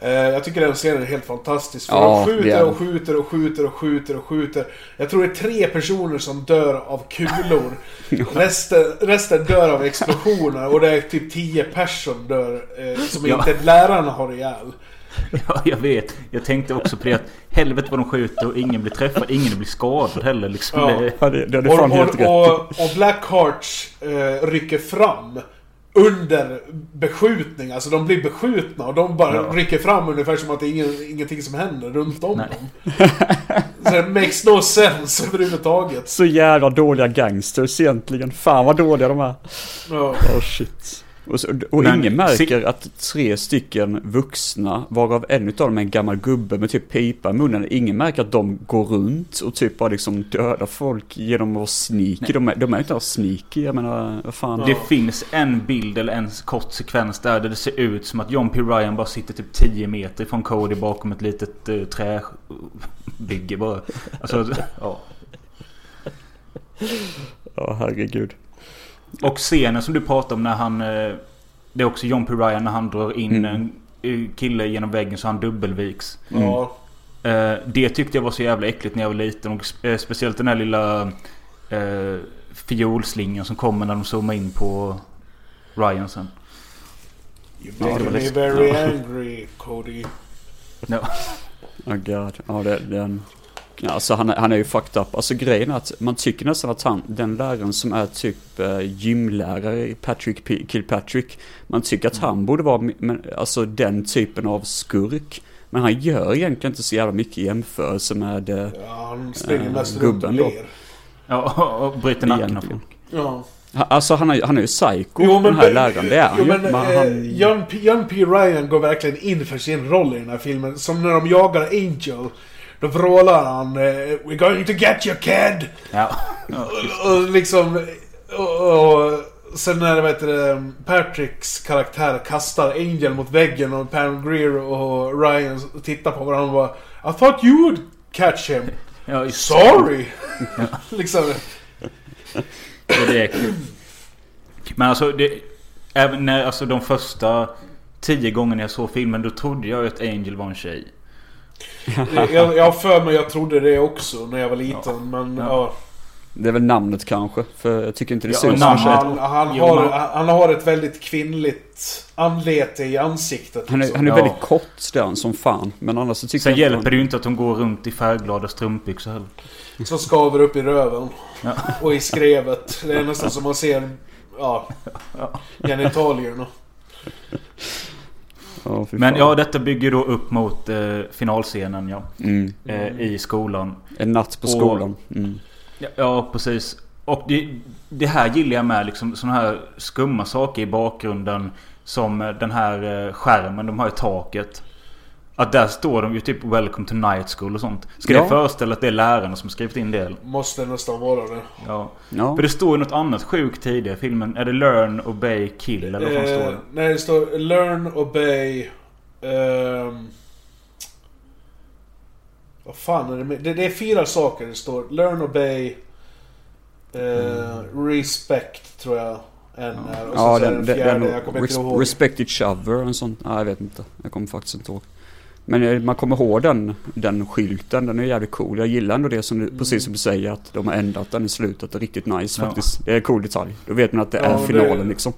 Eh, jag tycker den scenen är helt fantastisk. För Ja, de skjuter och skjuter och skjuter och skjuter och skjuter. Jag tror det är tre personer som dör av kulor. resten, resten dör av explosioner. Och det är typ tio personer som dör. Som Ja. inte lärarna har ihjäl. Ja, jag vet. Jag tänkte också på det att helvete vad de skjuter och ingen blir träffad. Ingen blir skadad heller liksom. Ja. Det, Ja, det, det är Och, fan helt och, rätt. och, och Blackheart eh, rycker fram under beskjutning. Alltså de blir beskjutna och de bara Ja. rycker fram ungefär som att det är ingen, ingenting som händer runt om Nej. dem. Så det makes no sense överhuvudtaget. Så jävla dåliga gangsters egentligen. Fan vad dåliga de är. Ja. Oh shit. Och, så, och Men- ingen märker att tre stycken vuxna, varav en utav dem är en gammal gubbe med typ pipa i munnen. Ingen märker att de går runt och typ bara liksom dödar folk genom att vara sneaky. De de är inte alls sneaky, jag menar vad fan. Det finns en bild eller en kort sekvens där, där det ser ut som att John P. Ryan bara sitter typ 10 meter från Cody bakom ett litet uh, träbygge bara. Alltså, ja. Ja herregud. Och scenen som du pratar om när han... eh, Det är också John P. Ryan när han drar in Mm. en eh, kille genom väggen så han dubbelviks. Ja. Eh, Det tyckte jag var så jävla äckligt när jag var liten. Och speciellt den här lilla eh, fiolslingan som kommer när de zoomar in på Ryan sen. You var me läskigt. very Ja. angry, Cody. Ja. Oh god. Ja det, den. Ja, alltså han, är- han är ju fucked up. Alltså grejen är att man tycker nästan att han, den läraren som är typ eh, gymlärare, Patrick P- Kilpatrick. Man tycker att han borde vara, men, alltså den typen av skurk. Men han gör egentligen inte så jävla mycket i jämförelse med... Eh, Ja, han springer Eh, mest gubben då. ler. Ja, och bryter nacken av folk. Ja. han- alltså han är, han är ju psycho, den här läraren. Det är han jo, ju. men, Men eh, han, John, P, John P. Ryan går verkligen in för sin roll i den här filmen. Som när de jagar Angel. Då vrålar han eh, We're going to get you kid! Ja. Och, och liksom... Och, och sen när vet du, Patricks karaktär kastar Angel mot väggen och Pam Greer och Ryan tittar på varandra och bara I thought you would catch him. ja Sorry! liksom. Ja, det är kul. Men alltså, det, även när, alltså de första tio gångerna jag såg filmen då trodde jag att Angel var en tjej. Jag, jag har för mig jag trodde det också när jag var liten. Men Ja. ja. det är väl namnet kanske. För jag tycker inte det Ja, ser ut som. Han, han, Jo, har, han har ett väldigt kvinnligt anlete i ansiktet. Han är, liksom. han är Ja. väldigt kort där som fan. Men annars så tycker Sen jag hjälper att det ju inte att hon går runt i färgglada strumpbyxor heller. Som skaver upp i röven. Ja. Och i skrevet. Det är nästan som man ser ja, Ja. genitalierna. Fy Men ja, detta bygger då upp mot eh, finalscenen ja. Mm. Eh, I skolan. En natt på Och- skolan. Mm. Ja, ja precis. Och det, det här gillar jag med liksom sådana här skumma saker i bakgrunden. Som den här eh, skärmen de har i taket. Att där står de ju typ 'Welcome to night school' och sånt. Ska Ja. det föreställa att det är lärarna som skrivit in det? Måste nästan vara det. Ja. Ja. För det står ju något annat sjukt tidigare i filmen. Är det 'Learn, Obey, Kill' eller vad fan står Eh, det? när det står Learn, Obey... ehm, vad fan är det med? Det, det är fyra saker det står. Learn, Obey... eh, Respect tror jag en är. Och Ja, den, en den, fjärde. den jag kommer inte res, ihåg. Respect each other, en sån. Nej, jag vet inte. Jag kommer faktiskt inte ihåg. Men eh, man kommer ihåg den, den skylten, den är jävligt cool. Jag gillar ändå det som du, precis som du säger att de har ändrat den i slutet. Det är riktigt nice Ja. faktiskt. Det är en cool detalj. Då vet man att det Ja, är det- finalen liksom.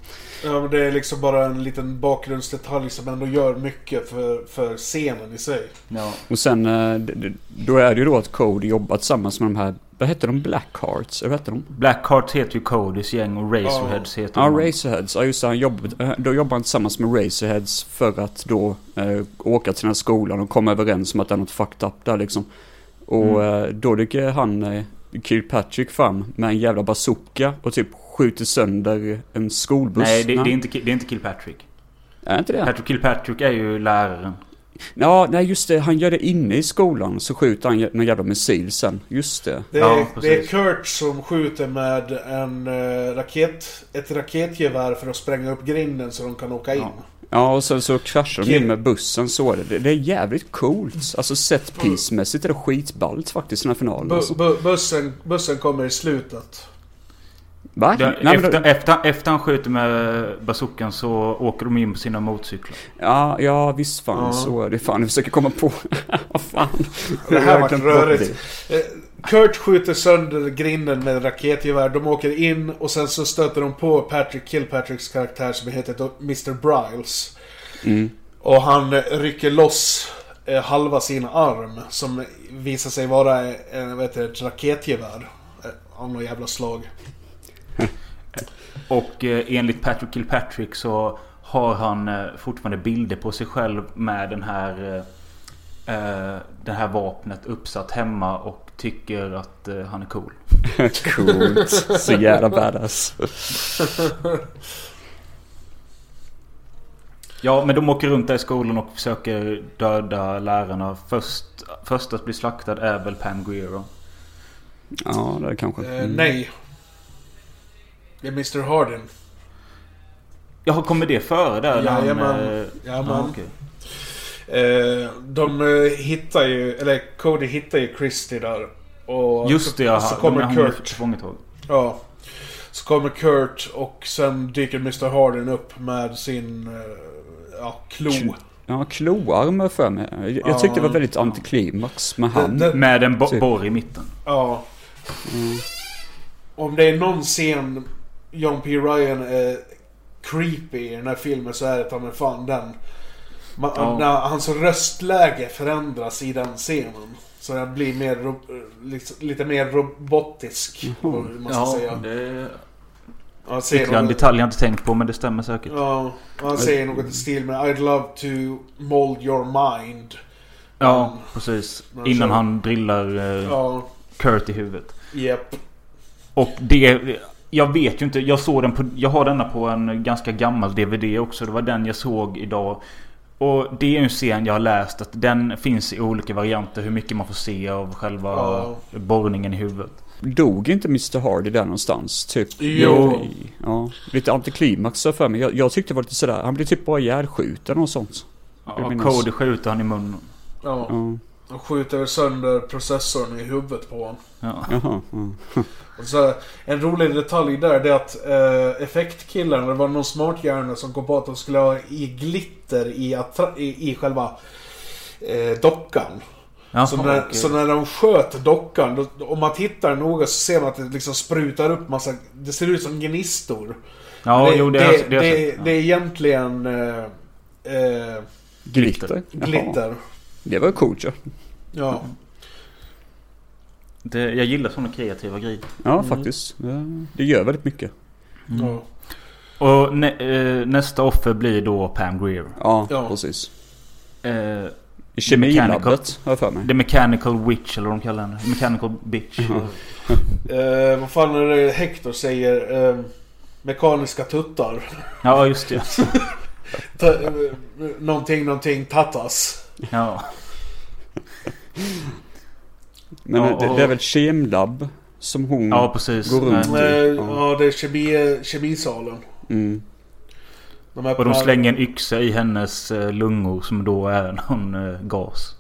Ja, men det är liksom bara en liten bakgrundsdetalj som ändå gör mycket för, för scenen i sig. Ja. Och sen, eh, då är det ju då att Cody jobbar tillsammans med de här, vad heter de? Blackhearts? Eller vad heter de? Blackheart heter ju Codys gäng och Razorheads heter Ja, de. Racerheads. Ja, just det. Han eh, då jobbar han tillsammans med Racerheads för att då eh, åka till den här skolan och komma överens om att det är något fucked up där liksom. Och Mm. eh, då dyker han, eh, Kilpatrick fram med en jävla bazooka och typ skjuter sönder en skolbuss. Nej, det, det, är inte, det är inte Kilpatrick. Är inte det? Patrick Kilpatrick är ju läraren. Ja, nej just det. Han gör det inne i skolan så skjuter han någon jävla missil sen. Just det. Det är, Ja, det är. Kurt som skjuter med en eh, raket, ett raketgevär för att spränga upp grinden så de kan åka in. Ja. Ja, och sen så kraschar de in med bussen så är det. det. Är jävligt coolt. Alltså set piece-mässigt är det skitballt faktiskt den här finalen. Bu, Alltså. bu, bussen, bussen kommer i slutet. Va? Det, Nej, men efter, då, efter, efter han skjuter med bazookan så åker de in på sina motorcyklar. ja, ja, visst fan Ja. så är det. Fan, jag försöker komma på. Vad fan. Det här var rörigt. Eh, Kurt skjuter sönder grinden med raketgevär. De åker in och sen så stöter de på Patrick Kilpatricks karaktär som heter Mr. Briles. Mm. Och han rycker loss eh, halva sin arm som visar sig vara eh, vad heter det, ett raketgevär. Av något jävla slag. Och eh, enligt Patrick Kilpatrick så har han eh, fortfarande bilder på sig själv med den här eh, det här vapnet uppsatt hemma och tycker att han är cool. Coolt. Så jävla badass. Ja, men de åker runt där i skolan och försöker döda lärarna. Först, först att bli slaktad är väl Pam då. Ja, det är kanske. Eh, nej. Det är Mr Hardin. Jaha, kommer det före där? när han, Jajamän. eh, Jajamän. ja, okej. Eh, de eh, hittar ju, eller Cody hittar ju Christy där. Och Just det, ja. så de- kommer är Kurt. Ja. Så kommer Kurt och sen dyker Mr Hardin upp med sin ja, klo. Ja, kloarmar för mig. Jag, jag Ja. tyckte det var väldigt antiklimax med han. Det- Med en bo- Typ. borr i mitten. Ja. Om det är någon scen John P. Ryan är creepy i den här filmen så är det ta mig fan den. Man, Ja. När hans röstläge förändras i den scenen. Så den blir mer, liksom, lite mer robotisk. Hur man ska säga. det Han säger ytterligare en något, detalj jag inte tänkt på men det stämmer säkert. ja, han säger något i stil med I'd love to mold your mind. Ja, precis. Men Innan han drillar eh, Ja, Kurt i huvudet. japp. Och det... Jag vet ju inte. Jag såg den på... Jag har denna på en ganska gammal DVD också. Det var den jag såg idag. Och det är ju en scen jag har läst att den finns i olika varianter. Hur mycket man får se av själva Ja. borrningen i huvudet. Dog inte Mr Hardy där någonstans? Typ. Jo. Ja, lite antiklimax för mig. Jag, jag tyckte det var lite sådär. Han blev typ bara ihjälskjuten och sånt. Ja. Cody skjuter han i munnen. Ja. Ja, Och skjuter sönder processorn i huvudet på honom. Ja. jaha. Ja. Och så, en rolig detalj där det är att eh, effektkillarna, det var någon smart hjärna som kom på att de skulle ha i glitter i, i, i själva eh, dockan. Jaha, så, när, okej. så när de sköt dockan, då, om man tittar noga så ser man att det liksom sprutar upp massa, det ser ut som gnistor. Ja, det, jo det, det, har- det, det, har jag det, är egentligen eh, eh, Glitter. Jaha. glitter. Det var coolt ja. Ja. det, jag gillar sådana kreativa grejer. Ja, faktiskt. Det, gör väldigt mycket. ja. Och nä, eh, nästa offer blir då Pam Grier. Ja, Ja. precis. Eh, I kemilabbet har jag för mig. The Mechanical Witch eller vad de kallar henne. Mechanical Bitch. Eh, vad fan är det Hector säger? Eh, mekaniska tuttar. Ja, just det. Ta, eh, någonting, någonting, tatas. Ja. Men Ja, det, det är väl kemlabb som hon ja, precis. går runt Nej. Eh, i. ja, det är kemi, kemisalen. Mm. De Och de slänger en yxa i hennes eh, lungor som då är någon eh, gas.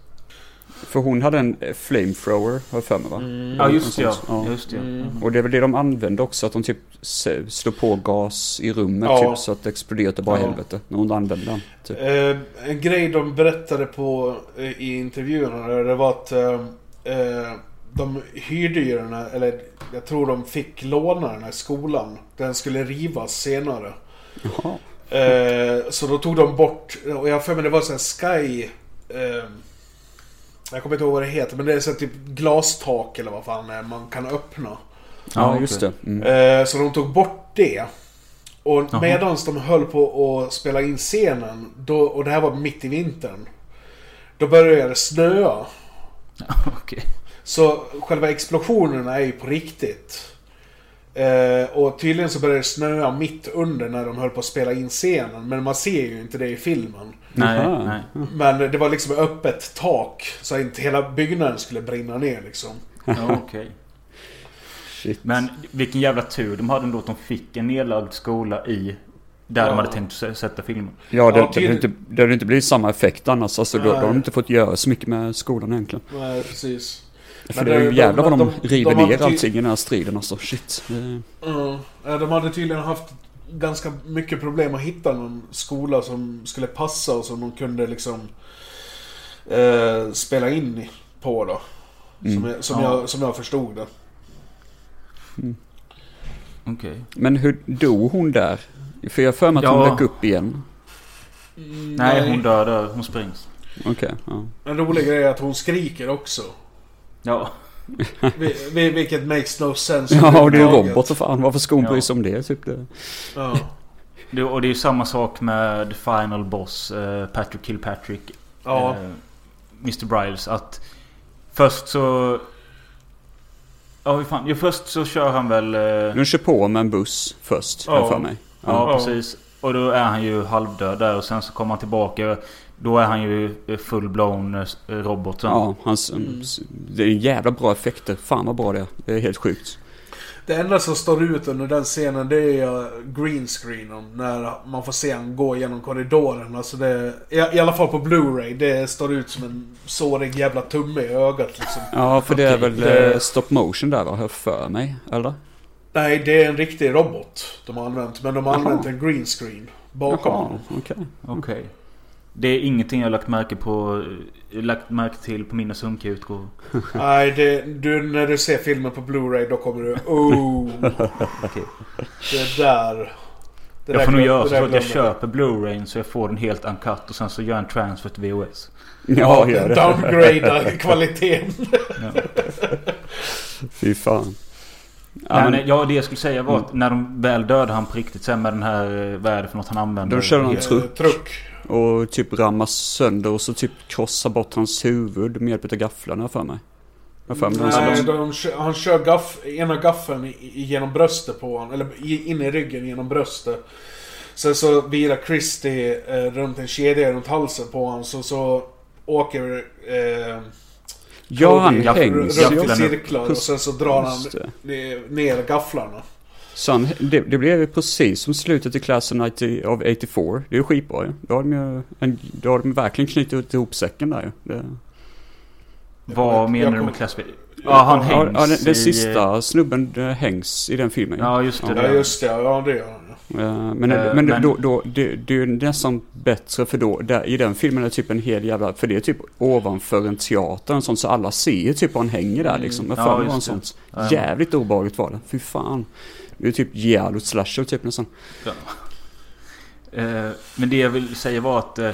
För hon hade en eh, flamethrower, har jag för mig va? Mm. Ja, just det. Ja. Ja. Just det. Mm. Och det är väl det de använde också, att de typ slår på gas i rummet Ja. typ så att det exploderar till bara Ja. helvete. När hon använde den. Typ. Eh, en grej de berättade på eh, i intervjuerna där, det var att eh, eh, de hyrde ju den här, eller jag tror de fick låna den här skolan. Den skulle rivas senare. Jaha. Eh, så då tog de bort, och jag har för mig det var så här Sky... Jag kommer inte ihåg vad det heter, men det är så typ glastak eller vad fan det är man kan öppna. Ja, just det. Mm. Eh, så de tog bort det. Och medan de höll på att spela in scenen, då, och det här var mitt i vintern. Då började det snöa. Okej. Så själva explosionerna är ju på riktigt. Eh, och tydligen så började det snöa mitt under när de höll på att spela in scenen. Men man ser ju inte det i filmen. Nej, nej. Men det var liksom öppet tak. Så inte hela byggnaden skulle brinna ner liksom. Ja, okej. Shit. Men vilken jävla tur de hade ändå att de fick en nedlagd skola i där Ja. de hade tänkt sä- sätta filmen. Ja, det, Ja, det, inte, det hade inte blivit samma effekt annars. Alltså, då, då har de inte fått göra så mycket med skolan egentligen. Nej, precis. För Men det är det- ju jävlar vad de, de- river de ner allting i den här striden alltså. Shit. Det, Ja, de hade tydligen haft ganska mycket problem att hitta någon skola som skulle passa och som de kunde liksom eh, spela in i- på då. Som, jag, som, Ja. jag, som jag förstod det. Okej. Men hur dog hon där? För jag för mig att Ja. hon dök upp igen. Nej, hon dör där. Hon sprängs. Okej, ja. En rolig grej är att hon skriker också. Ja. Vi- vi- Vilket makes no sense. Ja, och det är ju robot för fan. Varför ska hon Ja. bry sig om det? Typ det. Ja. Det, och det är ju samma sak med Final Boss, eh, Patrick Kilpatrick. Ja. Eh, Mr. Briles. Att först så... Ja, hur fan. Jo, först så kör han väl... Eh, De kör på med en buss först, Ja. för mig. Ja, Ja. precis. Och då är han ju halvdöd där och sen så kommer han tillbaka. Då är han ju full-blown eh, robot. sen. Ja, hans, Mm. det är jävla bra effekter. Fan vad bra det är. Det är helt sjukt. Det enda som står ut under den scenen det är green screenen. När man får se han gå genom korridoren. Alltså det, i, alla fall på Blu-ray. Det står ut som en sårig jävla tumme i ögat liksom. Ja, för det är väl det- eh, stop motion där va? För mig. Eller? Nej, det är en riktig robot de har använt. Men de har använt en green screen bakom Jaha, honom. okej. Okej. Det är ingenting jag har lagt märke på... eh, Lagt märke till på mina sunkiga utgåvor. Nej, det, du, när du ser filmen på Blu-ray då kommer du... Oh! Okej. Det där... Det Jag får nog göra så att jag köper Blu-rayn så jag får den helt uncut och sen så gör jag en transfer till VHS. Ja, gör det. Downgrada kvaliteten. Fy fan. Ja, Nej, men, ja, det jag skulle säga var att när de väl dödade han på riktigt sen med den här... eh, Vad är det för något han använder? Då kör de Helt- truck. Eh, truck. Och typ ramma sönder och så typ krossa bort hans huvud med hjälp av gafflarna för mig. Jag för mig Nej, de, han kör gaff, ena gaffeln genom bröstet på honom. Eller in i ryggen genom bröstet. Sen så virar Christie eh, runt en kedja runt halsen på honom. Så, så åker... Eh, Ja, han hängs runt cirklar och sen så drar han ner gafflarna. Så han, det, det blev ju precis som slutet i klassen 90 of 84. Det är ju skitbra ju. Då har de ju en, då har de verkligen knutit ihop säcken där ju. Det, Vad Jag menar du med klassfil? Ja, han ja, hängs ja, den, den i- sista snubben eh, hängs i den filmen. Ja, just det. Ja där. just det, ja det gör han. ja. Eh, Men, Eh, men, men- Då, då, det, det är ju nästan bättre för då, där, i den filmen är det typ en hel jävla, för det är typ ovanför en teater en sån så alla ser typ var han hänger där liksom. Jag Ja, för mig var en sånt. Ja, ja. Jävligt obehagligt var det. Fy fan. Det är typ Giallo slasher typ nästan. Eh, Men det jag vill säga var att eh,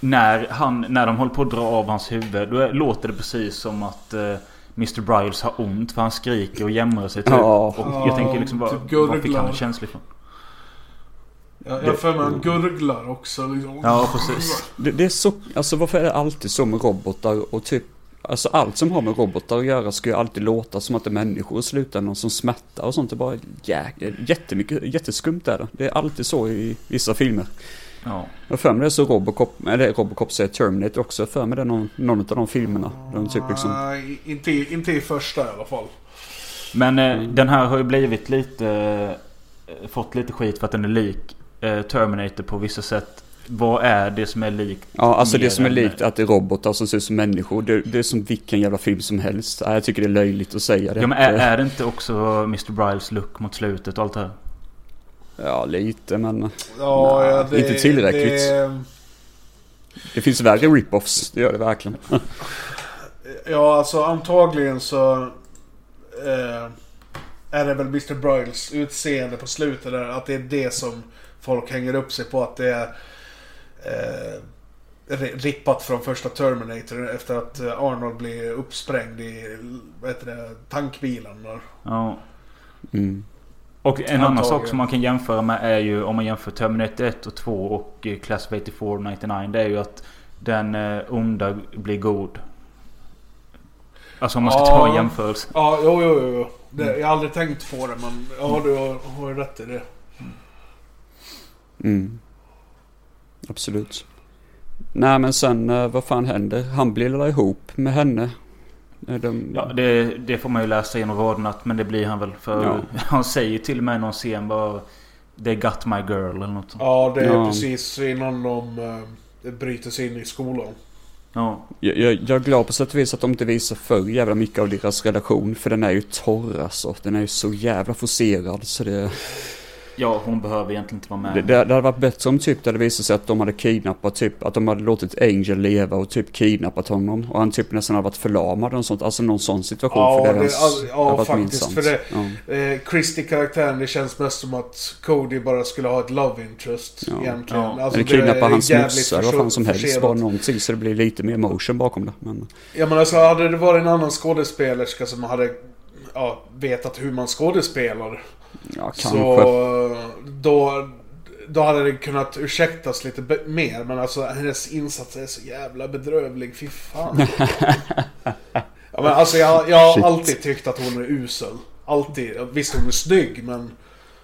när, han, när de håller på att dra av hans huvud då låter det precis som att eh, Mr. Briles har ont för han skriker och jämrar sig typ. Ja. Och Ja, jag tänker liksom, vad, typ vad fick han en känsla ifrån? Jag för mig han gurglar också liksom. Ja, precis. Det, det är så, alltså varför är det alltid så med robotar och typ Alltså allt som har med robotar att göra ska ju alltid låta som att det är människor i slutändan som smärtar och sånt. Det är bara jä, jättemycket, jätteskumt är det. Det är alltid så i vissa filmer. Ja. Jag för mig det så Robocop, eller Robocop säger Terminator också. Jag för mig det någon, någon av de filmerna. De typ liksom, Nej, inte, inte i första i alla fall. Men eh, Mm. den här har ju blivit lite... Eh, fått lite skit för att den är lik eh, Terminator på vissa sätt. Vad är det som är likt? ja alltså det som är likt att det är robotar som ser ut som människor. Det, det är som vilken jävla film som helst. Ja, Jag tycker det är löjligt att säga det. Ja, men är, är det inte också Mr. Briles look mot slutet och allt det här? ja lite men Ja, Nej, ja, det, inte tillräckligt. Det, det finns värre rip-offs. Det gör det verkligen. ja, alltså antagligen så... Eh, är det väl Mr. Briles utseende på slutet där. Att det är det som folk hänger upp sig på. Att det är... Eh, ri- rippat från första Terminator efter att eh, Arnold blir uppsprängd i vad heter det, tankbilen. Där. Ja. Mm. Och en annan Antagligen. sak som man kan jämföra med är ju om man jämför Terminator 1 och 2 och eh, Class of 84 99. Det är ju att den eh, onda blir god. Alltså om man ska Ja. ta en jämförelse. Ja, jo, jo, jo. Det, jag har aldrig tänkt på det men ja, du har, har ju rätt i det. Mm. Absolut. Nej men sen eh, vad fan händer? Han blir väl ihop med henne. De, Ja, det, det får man ju läsa genom raderna men det blir han väl. För Ja. han säger till och med någon scen bara They got my girl eller något sånt. Ja, det är Ja. precis innan de eh, bryter sig in i skolan. Ja. jag, jag, jag är glad på sätt och vis att de inte visar för jävla mycket av deras relation. För den är ju torr alltså. Den är ju så jävla forcerad så det... Ja, hon behöver egentligen inte vara med. Det, det, hade varit bättre om typ det hade visat sig att de hade kidnappat typ, att de hade låtit Angel leva och typ kidnappat honom. Och han typ nästan hade varit förlamad och sånt. Alltså någon sån situation. Ja, för det, det, hade- ja, ja faktiskt. För det, Ja. eh, Christie-karaktären, det känns mest som att Cody bara skulle ha ett love interest Ja. egentligen. Ja. Alltså, Eller kidnappa hans morsa eller vad fan som helst. Bara någonting så det blir lite mer emotion bakom det. Men, Ja men alltså hade det varit en annan skådespelerska som hade ja, vetat hur man skådespelar. ja, kanske. Så då, då hade det kunnat ursäktas lite mer. Men alltså hennes insats är så jävla bedrövlig. Fy fan. ja, men alltså jag, jag har Shit. alltid tyckt att hon är usel. Alltid. Visst hon är snygg men...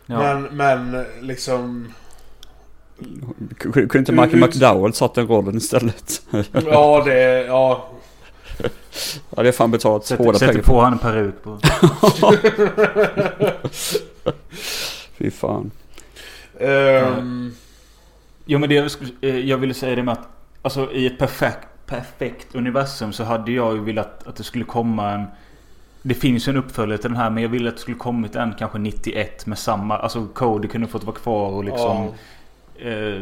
Ja. Men, men liksom... Kunde inte Michael McDowell satt den rollen istället? Ja det... Ja. hade jag fan betalat Sätter, hårda sätter pengar. på han en peruk på. Fy fan. ehm, Jo men det jag, skulle- eh, jag ville säga det med att Alltså i ett perfekt, perfekt universum så hade jag ju velat att det skulle komma en Det finns ju en uppföljare till den här men jag ville att det skulle kommit en kanske 91 med samma Alltså Cody kunde fått vara kvar och liksom eh,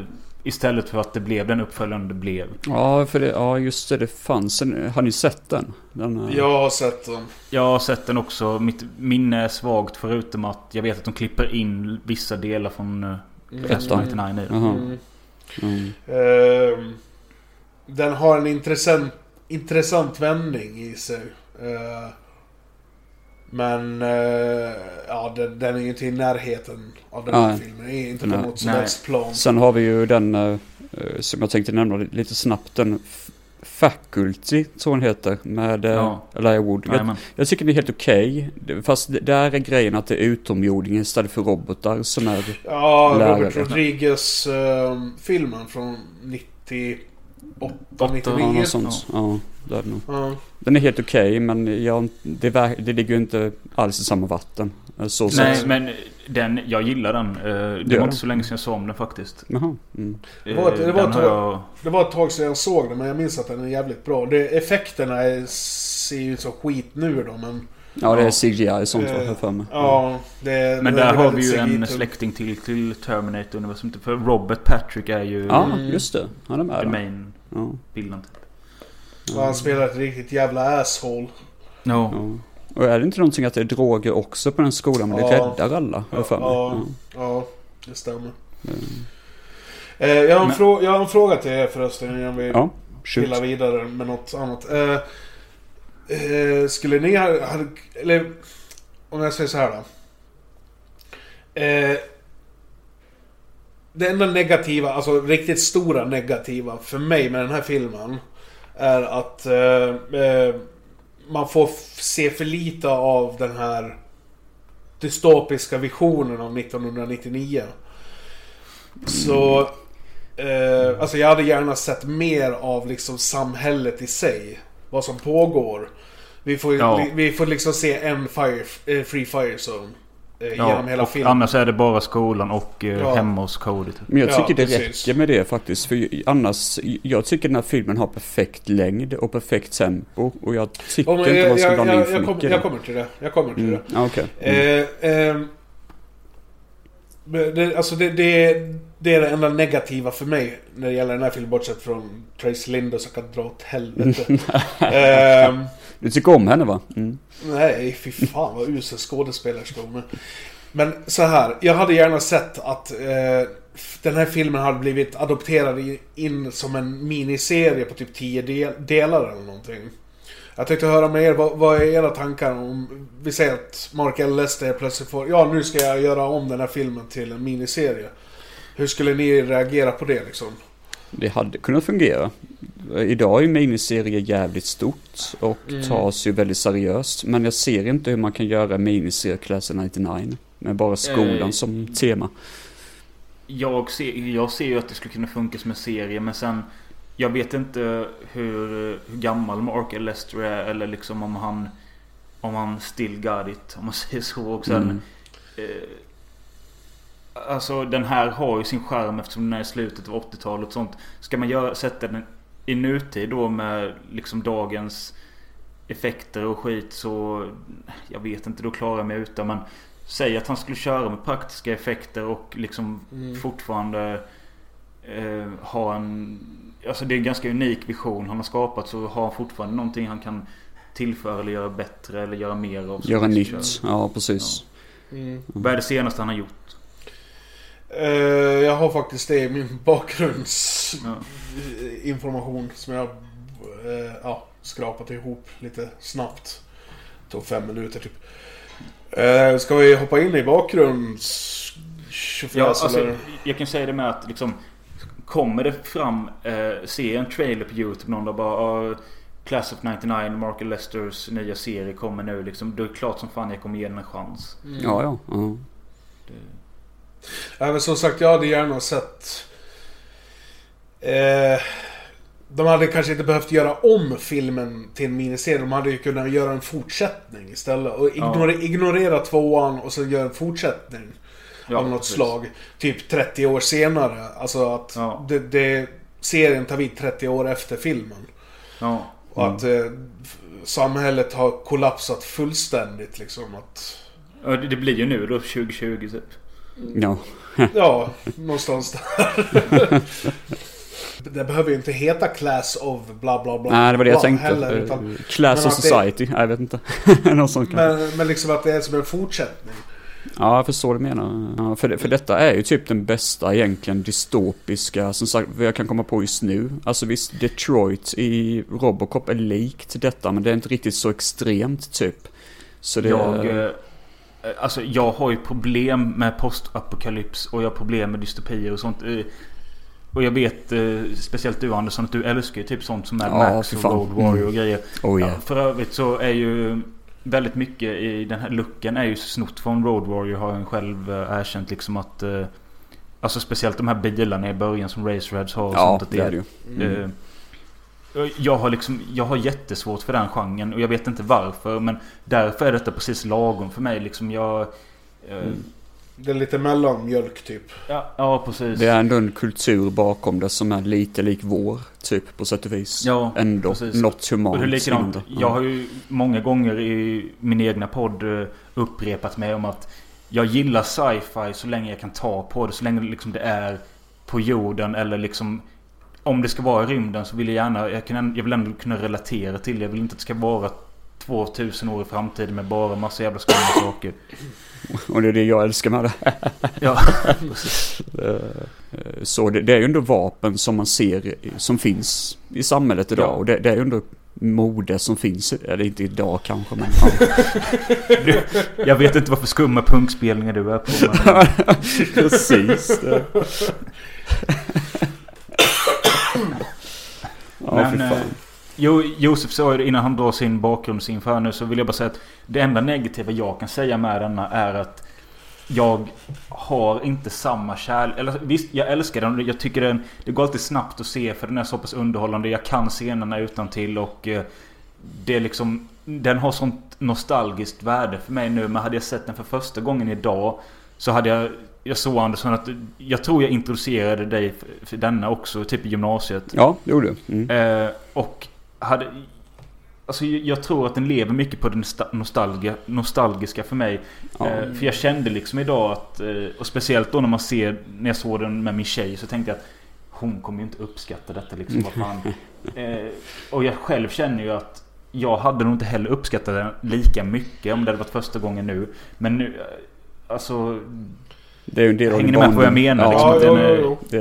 Istället för att det blev den uppföljaren det blev. Ja, för det, ja just det, det fanns en, har ni sett den? den eh, jag har sett den. Jag har sett den också. Mitt minne är svagt förutom att jag vet att de klipper in vissa delar från uh, Ettan. 99 i den. Jaha. Mm. Mm. Ehm, den har en intressant, intressant vändning i sig. Eh, men eh, ja, den, den är ju inte i närheten av den här Nej. filmen. Inte Nej. på något som helst plan. Sen har vi ju den eh, som jag tänkte nämna lite snabbt. Den Faculty, tror den heter. Med uh, Ja. Elijah Wood. Jag, jag tycker det är helt okej. Det- Fast där är grejen att det är utomjordingar istället för robotar som är... Ja, Lärare. Robert Rodriguez ehm, filmen från 98, Åtta, 99. Ja, något sånt. Ja, det är det nog. Ja. Den är helt okej men jag, det, det ligger ju inte alls i samma vatten. Så Nej sett. men den, jag gillar den. Eh, Det Ja. var inte så länge sedan jag såg om den faktiskt. Jaha. Mm. Eh, Det var ett- det var tag- jag... Det var ett tag sedan jag såg den men jag minns att den är jävligt bra. Det, effekterna är, ser ju ut som skit nu då men... Ja, det är Ja. CGI sånt vad jag för mig. Ja, det, Men det där är har vi ju en släkting till, till Terminator-universumet. För Robert Patrick är ju Ja, just det. Han är med the där. main Ja. bilden. Typ. Och han spelar ett riktigt jävla asshole. Ja. Och är det inte någonting att det är droger också på den skolan? Men det Ja. räddar alla, jag för mig. Ja. Ja. Ja, det stämmer. Mm. Eh, jag, har en Men- frå- jag har en fråga till er förresten innan vi Ja, pillar vidare med något annat. Eh, eh, skulle ni ha, eller om jag säger så här då. Det enda negativa, alltså riktigt stora negativa för mig med den här filmen är att eh, eh, man får se för lite av den här dystopiska visionen av 1999. Så... Eh, alltså jag hade gärna sett mer av liksom samhället i sig. Vad som pågår. Vi får, Ja. li, vi får liksom se en fire, eh, Free Fire Zone. Eh, genom hela och filmen. annars är det bara skolan och eh, Ja. hemma hos Cody. Typ. Men jag Ja, tycker det precis. räcker med det faktiskt. För annars, jag tycker den här filmen har perfekt längd och perfekt tempo. Och jag tycker Ja, men inte jag, man ska jag, blanda in för jag, kom, mycket. jag kommer till det. Jag kommer till mm. det. Ja, okej. Mm. Eh, ehm, men det, alltså det, det, det är det enda negativa för mig när det gäller den här filmen. Bortsett från Trace Linder som kan dra åt helvete. Du tycker om henne va? Mm. nej, fy fan vad usel skådespelerska är. Men så här, jag hade gärna sett att eh, den här filmen hade blivit adopterad in som en miniserie på typ 10 del, delar eller någonting. Jag tänkte höra med er, vad, vad är era tankar om... Vi säger att Mark. Lester plötsligt får... Ja, nu ska jag göra om den här filmen till en miniserie. Hur skulle ni reagera på det liksom? Det hade kunnat fungera. Idag är ju miniserier jävligt stort och Mm. tas ju väldigt seriöst. Men jag ser inte hur man kan göra en miniserie Class of 99 med bara skolan Eh, som tema. Jag ser, jag ser ju att det skulle kunna funka som en serie men sen Jag vet inte hur, hur gammal Mark L. Lester är eller liksom om han Om han still got it om man säger så och sen Mm. eh, Alltså den här har ju sin charm eftersom den är i slutet av 80-talet och sånt Ska man göra, sätta den i nutid då med liksom dagens effekter och skit så Jag vet inte, då klarar jag mig utan men Säg att han skulle köra med praktiska effekter och liksom Mm. fortfarande eh, ha en... Alltså det är en ganska unik vision han har skapat. Så har han fortfarande någonting han kan tillföra eller göra bättre eller göra mer av. Göra nytt. Ja, precis. Mm. Vad är det senaste han har gjort? Eh, jag har faktiskt det i min bakgrundsinformation Ja. som jag eh, ja, skrapat ihop lite snabbt. Tog fem minuter typ. Eh, ska vi hoppa in i bakgrunds... Ja, tjofräs, alltså, eller? jag kan säga det med att liksom Kommer det fram, eh, se en trailer på YouTube någon dag bara ah, Class of 99, Mark Lesters nya serie kommer nu liksom. Då är det klart som fan jag kommer ge den en chans. Ja, ja. ja. Ja, men som sagt, jag hade gärna sett... Eh, de hade kanske inte behövt göra om filmen till en miniserie. De hade ju kunnat göra en fortsättning istället. Och ignore, ignorera tvåan och sen göra en fortsättning. Ja, av något precis. slag. Typ 30 år senare. Alltså att Ja. det, det, serien tar vid 30 år efter filmen. Ja. Och att eh, f- samhället har kollapsat fullständigt liksom. Att, Ja, det det blir ju nu då 2020 typ. Ja. ja, någonstans där. det behöver ju inte heta Class of bla bla bla. Nej, det var det jag tänkte. Heller, utan, Class of det- Society. Nej, jag vet inte. Någon sån kan. men, men liksom att det är som en fortsättning. Ja, jag förstår vad du menar. Ja, för, det- för detta är ju typ den bästa egentligen dystopiska, som sagt, jag kan komma på just nu. Alltså visst, Detroit i Robocop är likt detta, men det är inte riktigt så extremt typ. Så det... Jag, eh, alltså jag har ju problem med postapokalyps och jag har problem med dystopier och sånt. eh, Och jag vet, eh, speciellt du Andersson, att du älskar ju typ sånt som Mad Ja, Max och. Road Warrior och Mm. grejer. oh yeah. Ja, för övrigt så är ju väldigt mycket i den här looken är ju snott från Road Warrior har jag själv eh, erkänt liksom att eh, Alltså speciellt de här bilarna i början som Race Reds har. och Ja, sånt, att det är det ju. eh, Jag har liksom, jag har jättesvårt för den genren och jag vet inte varför men Därför är detta precis lagom för mig liksom jag eh, Mm. Det är lite mellanmjölk typ. ja, ja precis. Det är ändå en kultur bakom det som är lite lik vår, typ på sätt och vis. Ja, ändå precis. något humant. Och det är likadant. det. Jag har ju många gånger i min egna podd eh, upprepat mig om att jag gillar sci-fi så länge jag kan ta på det. Så länge liksom det är på jorden eller liksom om det ska vara i rymden så vill jag gärna, jag, kan, jag vill ändå kunna relatera till det. Jag vill inte att det ska vara 2000 år i framtiden med bara massa jävla skumma saker. Och det är det jag älskar med det. Ja, Eh, Så det, det är ju ändå vapen som man ser som finns i samhället idag. Ja. Och det, det är ju ändå mode som finns. Eller inte idag kanske men ja. jag vet inte vad för skumma punkspelningar du är på. Men, Precis. Ja, Men, eh, fan. Jo, Josef sa ju innan han drar sin bakgrundsinför nu så vill jag bara säga att det enda negativa jag kan säga med denna är att jag har inte samma kärlek. Eller visst, jag älskar den. Jag tycker den, det går alltid snabbt att se för den är så pass underhållande. Jag kan scenerna utan till och eh, det är liksom... Den har sånt nostalgiskt värde för mig nu. Men hade jag sett den för första gången idag så hade jag... Jag såg Andersson att jag tror jag introducerade dig för, denna också, typ i gymnasiet. Ja, det gjorde du. Mm. Eh, och hade... Alltså jag tror att den lever mycket på det nosta- nostalgia, nostalgiska för mig. Ja. Eh, för jag kände liksom idag att... Eh, och speciellt då när man ser... När jag såg den med min tjej så tänkte jag att... Hon kommer ju inte uppskatta detta liksom. Vad fan. Eh, och jag själv känner ju att... Jag hade nog inte heller uppskattat den lika mycket om det hade varit första gången nu. Men nu... eh, Alltså... Det är ju en del av Hänger ni med på vad jag menar? Ja, liksom, Ja, jo, är- jo, det,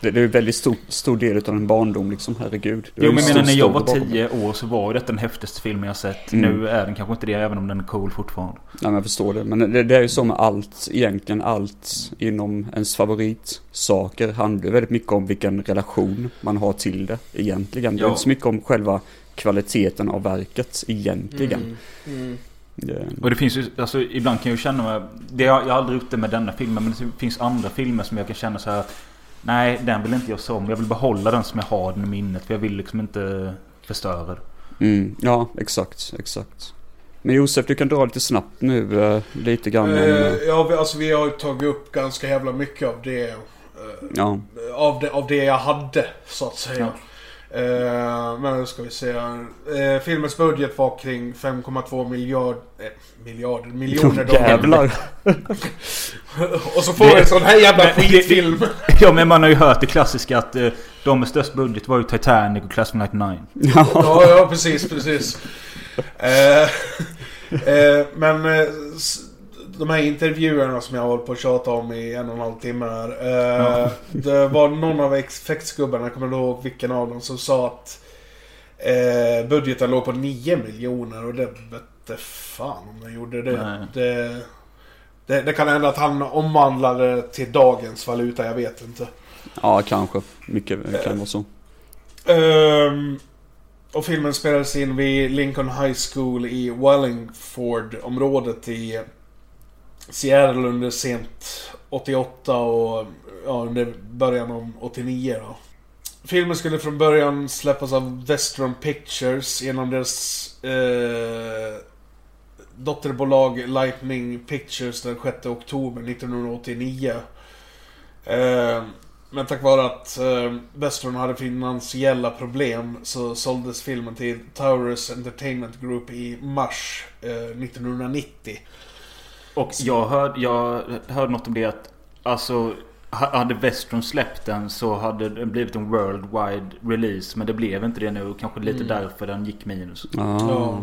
det, det är ju en väldigt stor, stor del av en barndom liksom, herregud. Jo men menar när jag var. 10 år så var ju detta den häftigaste filmen jag sett. Mm. Nu är den kanske inte det även om den är cool fortfarande. Nej men jag förstår det. Men det, det är ju så med allt, egentligen allt inom ens favoritsaker handlar väldigt mycket om vilken relation man har till det egentligen. Det är Ja. inte så mycket om själva kvaliteten av verket egentligen. Mm. Mm. Det, Och det finns ju, alltså ibland kan jag ju känna mig, det har, jag har aldrig gjort det med denna filmen men det finns andra filmer som jag kan känna så här att Nej den vill inte jag se om. Jag vill behålla den som jag har den i minnet. För jag vill liksom inte förstöra det. mm, ja, exakt, exakt. Men Josef, du kan dra lite snabbt nu, eh, lite grann om... Eh, eh, ja, vi- alltså vi har ju tagit upp ganska jävla mycket av det. eh, ja, av det, av det jag hade, så att säga. Eh, men nu ska vi se. Eh, filmens budget var kring 5,2 miljard, eh, miljarder, miljoner dollar. Jävlar. Och så får vi en sån här jävla Men det- skitfilm. Ja men man har ju hört det klassiska att eh, de med störst budget var ju Titanic och Class of 99. Ja, ja precis, precis. Eh, eh, men de här intervjuerna som jag har hållit på att tjata om i en och en halv timme här. Eh, Det var någon av effektsgubbarna, jag kommer inte ihåg vilken av dem, som sa att eh, budgeten låg på 9 miljoner och det vette fan om den gjorde det. Det. Det, det kan hända att han omvandlade det till dagens valuta, jag vet inte. Ja, kanske. Mycket kan vara så. Ehm, och filmen spelades in vid Lincoln High School i Wallingford-området i Seattle under sent 88 och ja, under början av 89 då. Filmen skulle från början släppas av Western Pictures genom deras eh, dotterbolag Lightning Pictures den 6 oktober 1989. Eh, men tack vare att eh, Western hade finansiella problem så såldes filmen till Taurus Entertainment Group i mars eh, 1990. Och jag hörde, jag hörde något om det att alltså ha- hade Westron släppt den så hade det blivit en worldwide release. Men det blev inte det nu och kanske lite därför den gick minus. Ja.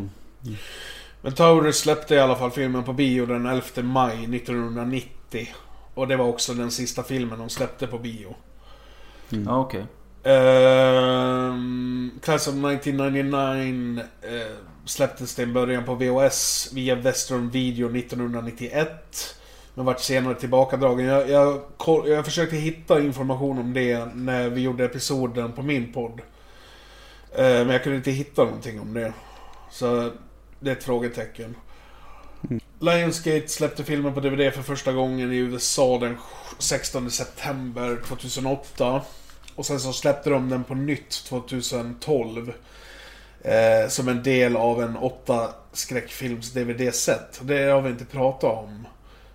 Men Taurus släppte i alla fall filmen på bio den 11 maj 1990. Och det var också den sista filmen de släppte på bio. Ja okej. Ehm, Class of 1999 eh, släpptes det i början på VHS via Western Video 1991. Men vart senare tillbakadragen. Jag, jag, jag försökte hitta information om det när vi gjorde episoden på min podd. Eh, men jag kunde inte hitta någonting om det. Så det är ett frågetecken. Lionsgate släppte filmen på DVD för första gången i USA den 16 september 2008. Och sen så släppte de den på nytt 2012. Eh, som en del av en åtta skräckfilms DVD-set. Det har vi inte pratat om.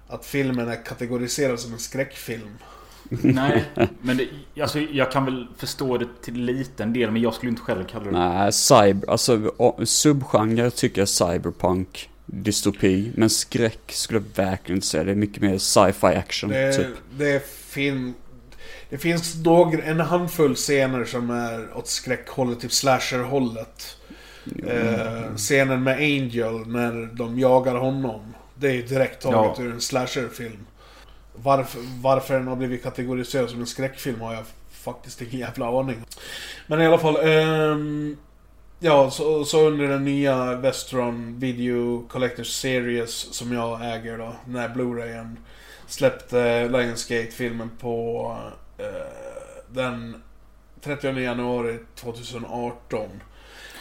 Att filmen är kategoriserad som en skräckfilm. Nej, men det, alltså, jag kan väl förstå det till liten del. Men jag skulle inte själv kalla det Nej, cyber, alltså subgenre tycker jag cyberpunk, dystopi. Men skräck skulle jag verkligen inte säga. Det är mycket mer sci-fi action, Det, typ. det, fin, det finns några, en handfull scener som är åt skräckhållet, typ slasher-hållet. Eh, scenen med Angel när de jagar honom. Det är ju direkt taget Ja. ur en slasher-film. Varför, varför den har blivit kategoriserad som en skräckfilm har jag faktiskt ingen jävla aning. Men i alla fall. ehm, ja, så, så under den nya Westron Video Collectors Series som jag äger då. Den här Blu-rayen. Släppte Lionsgate-filmen på eh, den 30 januari 2018.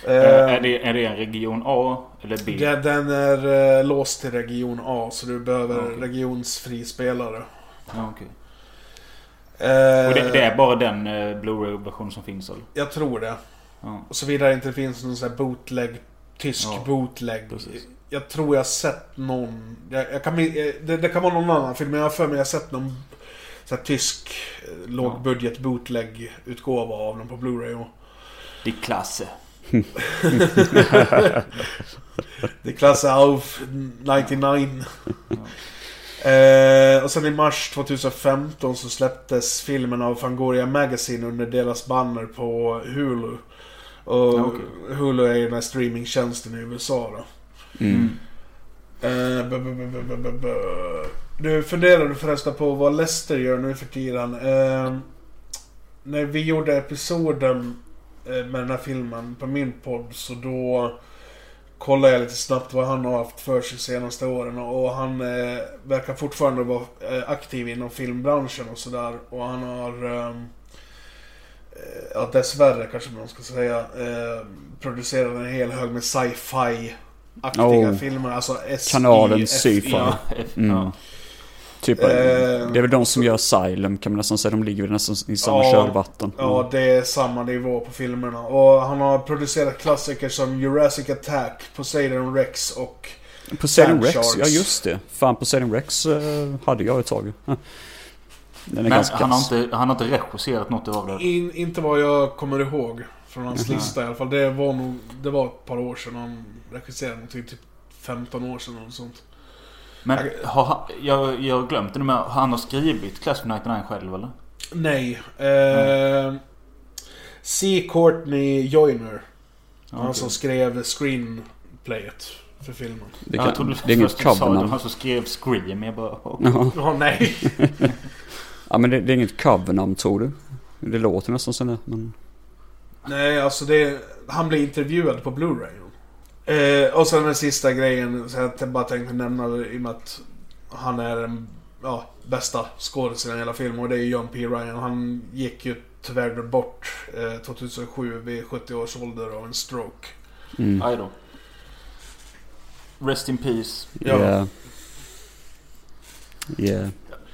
Eh, är, det, är det en region A eller B? den, den är eh, låst till region A så du behöver Ja, okej. regionsfrispelare. Ja, okej. Eh, Och det, det är bara den Blu-ray-version som finns eller? Jag tror det. Såvida det inte finns någon sån här bootleg, tysk bootleg. precis. Jag tror jag sett någon, jag, jag kan, det, det kan vara någon annan film, men jag har för mig jag sett någon så här, tysk lågbudget bootleg utgåva av den på Blu-ray. Och Det är klasse. auf 99. Eh, och sen i mars 2015 så släpptes filmen av Fangoria Magazine under deras banner på Hulu. Och okej. Hulu är ju den här streamingtjänsten i USA då. Mm. Eh, bu- bu- bu- Du funderade förresten på vad Lester gör nu för tiden. Eh, när vi gjorde episoden med den här filmen på min podd så då kollade jag lite snabbt vad han har haft för sig de senaste åren och han eh, verkar fortfarande vara eh, aktiv inom filmbranschen och sådär. Och han har, ehm, eh, ja dessvärre kanske man ska säga, eh, producerat en hel hög med sci-fi aktiga Oh. filmer. Alltså SI, Kanalen FI. Sci-Fi. Ja, Mm. Typ, Eh, det är väl de som gör Asylum kan man nästan säga. De ligger väl nästan i samma Ja. kölvatten. Ja, det är samma nivå på filmerna. Och han har producerat klassiker som Jurassic Attack, Poseidon Rex och... Poseidon Sand Rex, Sharks. ja just det. Fan, Poseidon Rex eh, hade jag ett tag. Den är Men ganska han har, inte, han har inte regisserat något av det. In, inte vad jag kommer ihåg. Från hans Jaha. lista i alla fall. Det var nog, det var ett par år sedan han regisserade någonting, typ 15 år sedan eller sånt. Men har han, jag, jag har glömt det nu men han har skrivit Class of 99 själv eller? Nej. Eh, C. Courtney Joyner. Han okej. som skrev screenplayet för filmen. Det, jag kan, trodde det är inget först du sa det, covernamn. han som skrev Scream. Jag bara... oh. Ja. Nej. ja, men det, det är inget covernamn tror du? Det låter nästan som det, men... Nej, alltså det... Han blev intervjuad på Blu-ray. Eh, och sen den sista grejen, så jag bara tänkte nämna det i och med att han är den ja, bästa skådespelaren i hela filmen och det är John P. Ryan. Han gick ju tyvärr bort eh, 2007 vid 70 års ålder av en stroke. Mm. Aj då. Rest in peace. Ja. Yeah. Yeah.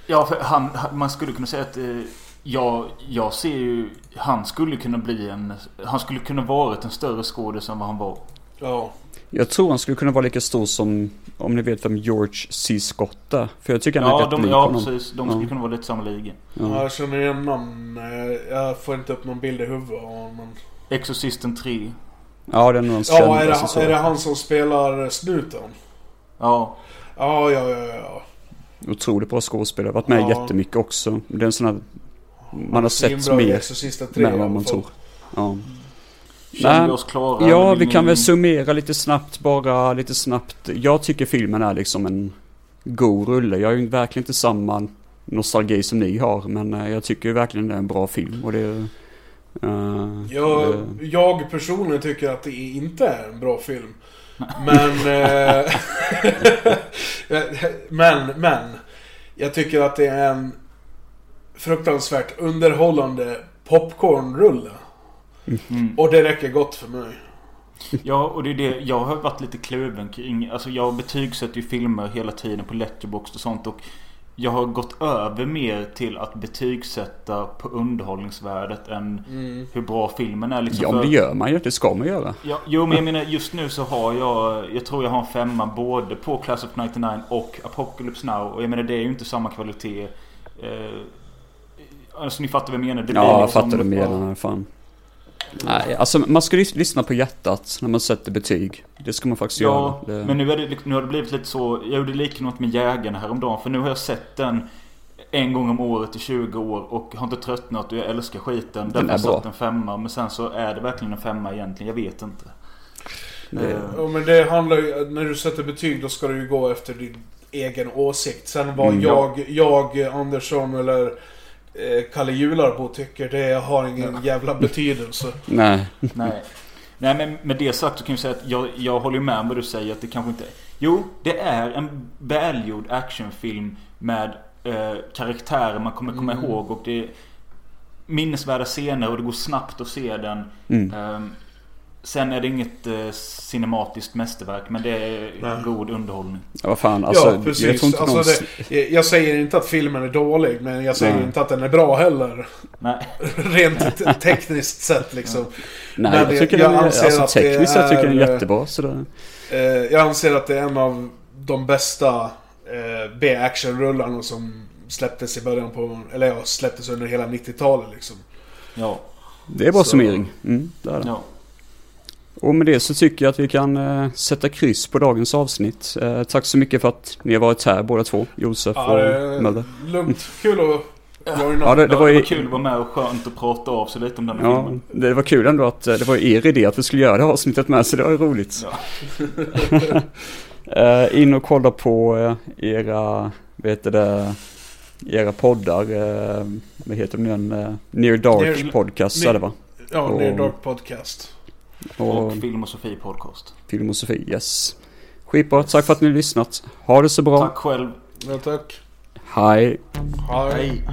Ja, för han, han- man skulle kunna säga att eh, jag, jag ser ju... Han skulle kunna bli en... Han skulle kunna varit en större skådis än vad han var. Ja. Jag tror han skulle kunna vara lika stor som, om ni vet vem George C. Scott är. För jag tycker han är Ja, rätt de, lik ja honom. precis. De skulle Ja. kunna vara lite samma liga. Ja, Ja. jag känner igen namn. eh, Jag får inte upp någon bild i huvudet av honom. Exorcisten 3. ja, det är nog den Ja, är så. det, är det han som spelar snuten? Ja. Ja, ja, ja, ja. Otroligt bra skådespelare. Varit med Ja. jättemycket också. Det är en sån här... Man har sett mer Exorcisten 3 med i vad man tror. Ja. Känner Nej. vi oss klara? Ja, vi kan ni- väl summera lite snabbt bara, lite snabbt. Jag tycker filmen är liksom en god rulle. Jag har ju verkligen inte samma nostalgi som ni har, men eh, jag tycker verkligen det är en bra film och det är... eh, Jag, det- jag personligen tycker att det inte är en bra film. Men... eh, men, men. Jag tycker att det är en fruktansvärt underhållande popcornrulle. Mm. Och det räcker gott för mig. Ja, och det är det. Jag har varit lite kluven kring... Alltså jag betygsätter ju filmer hela tiden på Letterboxd och sånt och jag har gått över mer till att betygsätta på underhållningsvärdet än hur bra filmen är. Liksom Ja, men det gör man ju. Det ska man göra. Ja, jo men jag menar just nu så har jag Jag tror jag har en femma både på Class of 99 och Apocalypse Now Och jag menar det är ju inte samma kvalitet eh, Alltså ni fattar vad jag menar det blir Ja, jag liksom- fattar det menar. Fan. Nej, alltså man ska lys- lyssna på hjärtat när man sätter betyg. Det ska man faktiskt Ja, göra. Det... men nu, är det, nu har det blivit lite så Jag gjorde likadant med Jägarna häromdagen För nu har jag sett den En gång om året i 20 år och har inte tröttnat och jag älskar skiten Därför har jag satt en femma Men sen så är det verkligen en femma egentligen Jag vet inte Det- Eh, Ja, men det handlar ju... När du sätter betyg då ska du ju gå efter din egen åsikt. Sen vad Mm. jag, jag, Andersson eller Kalle Jularbo tycker, det har ingen jävla betydelse. Nej. Nej. Nej men med det sagt så kan jag säga att jag, jag håller med om vad du säger att det kanske inte. Jo, det är en välgjord actionfilm med eh, karaktärer man kommer komma ihåg och det är minnesvärda scener och det går snabbt att se den. Mm. Ehm, sen är det inget eh, cinematiskt mästerverk men det är Nej. god underhållning. Ja, vad fan. Alltså, ja, Jag precis. tror inte alltså, någon... det, jag säger inte att filmen är dålig, men jag säger Nej. inte att den är bra heller. Nej. Rent te- tekniskt sett liksom. Nej, Men jag tycker jag den är, anser alltså att det tekniskt sett tycker jag den är är- jättebra. Så det, Eh, jag anser att det är en av de bästa eh, B-action-rullarna som släpptes i början på... Eller ja, släpptes under hela 90-talet liksom. Ja. det är bra Så- summering. Mm, det är det. ja. Och med det så tycker jag att vi kan eh, sätta kryss på dagens avsnitt. Eh, tack så mycket för att ni har varit här båda två, Josef Ja, och Möller. lugnt. Kul att. Ja, det, det Det var ju... kul att vara med och skönt att prata av sig lite om den här Ja, filmen. det var kul ändå att eh, det var er idé att vi skulle göra det här avsnittet med, så det var ju roligt. Ja. Eh, in och kolla på eh, era, vet du det, era poddar. Vad heter de? Eh, Near Dark Near- Podcast Near- är det va? Ja, Och- Near Dark Podcast. Och Och Film och Sofie podcast. Film och Sofie, yes. Skitbra, tack för att ni har lyssnat. Ha det så bra. Tack själv. Ja, tack. Hej. Hej. Hej.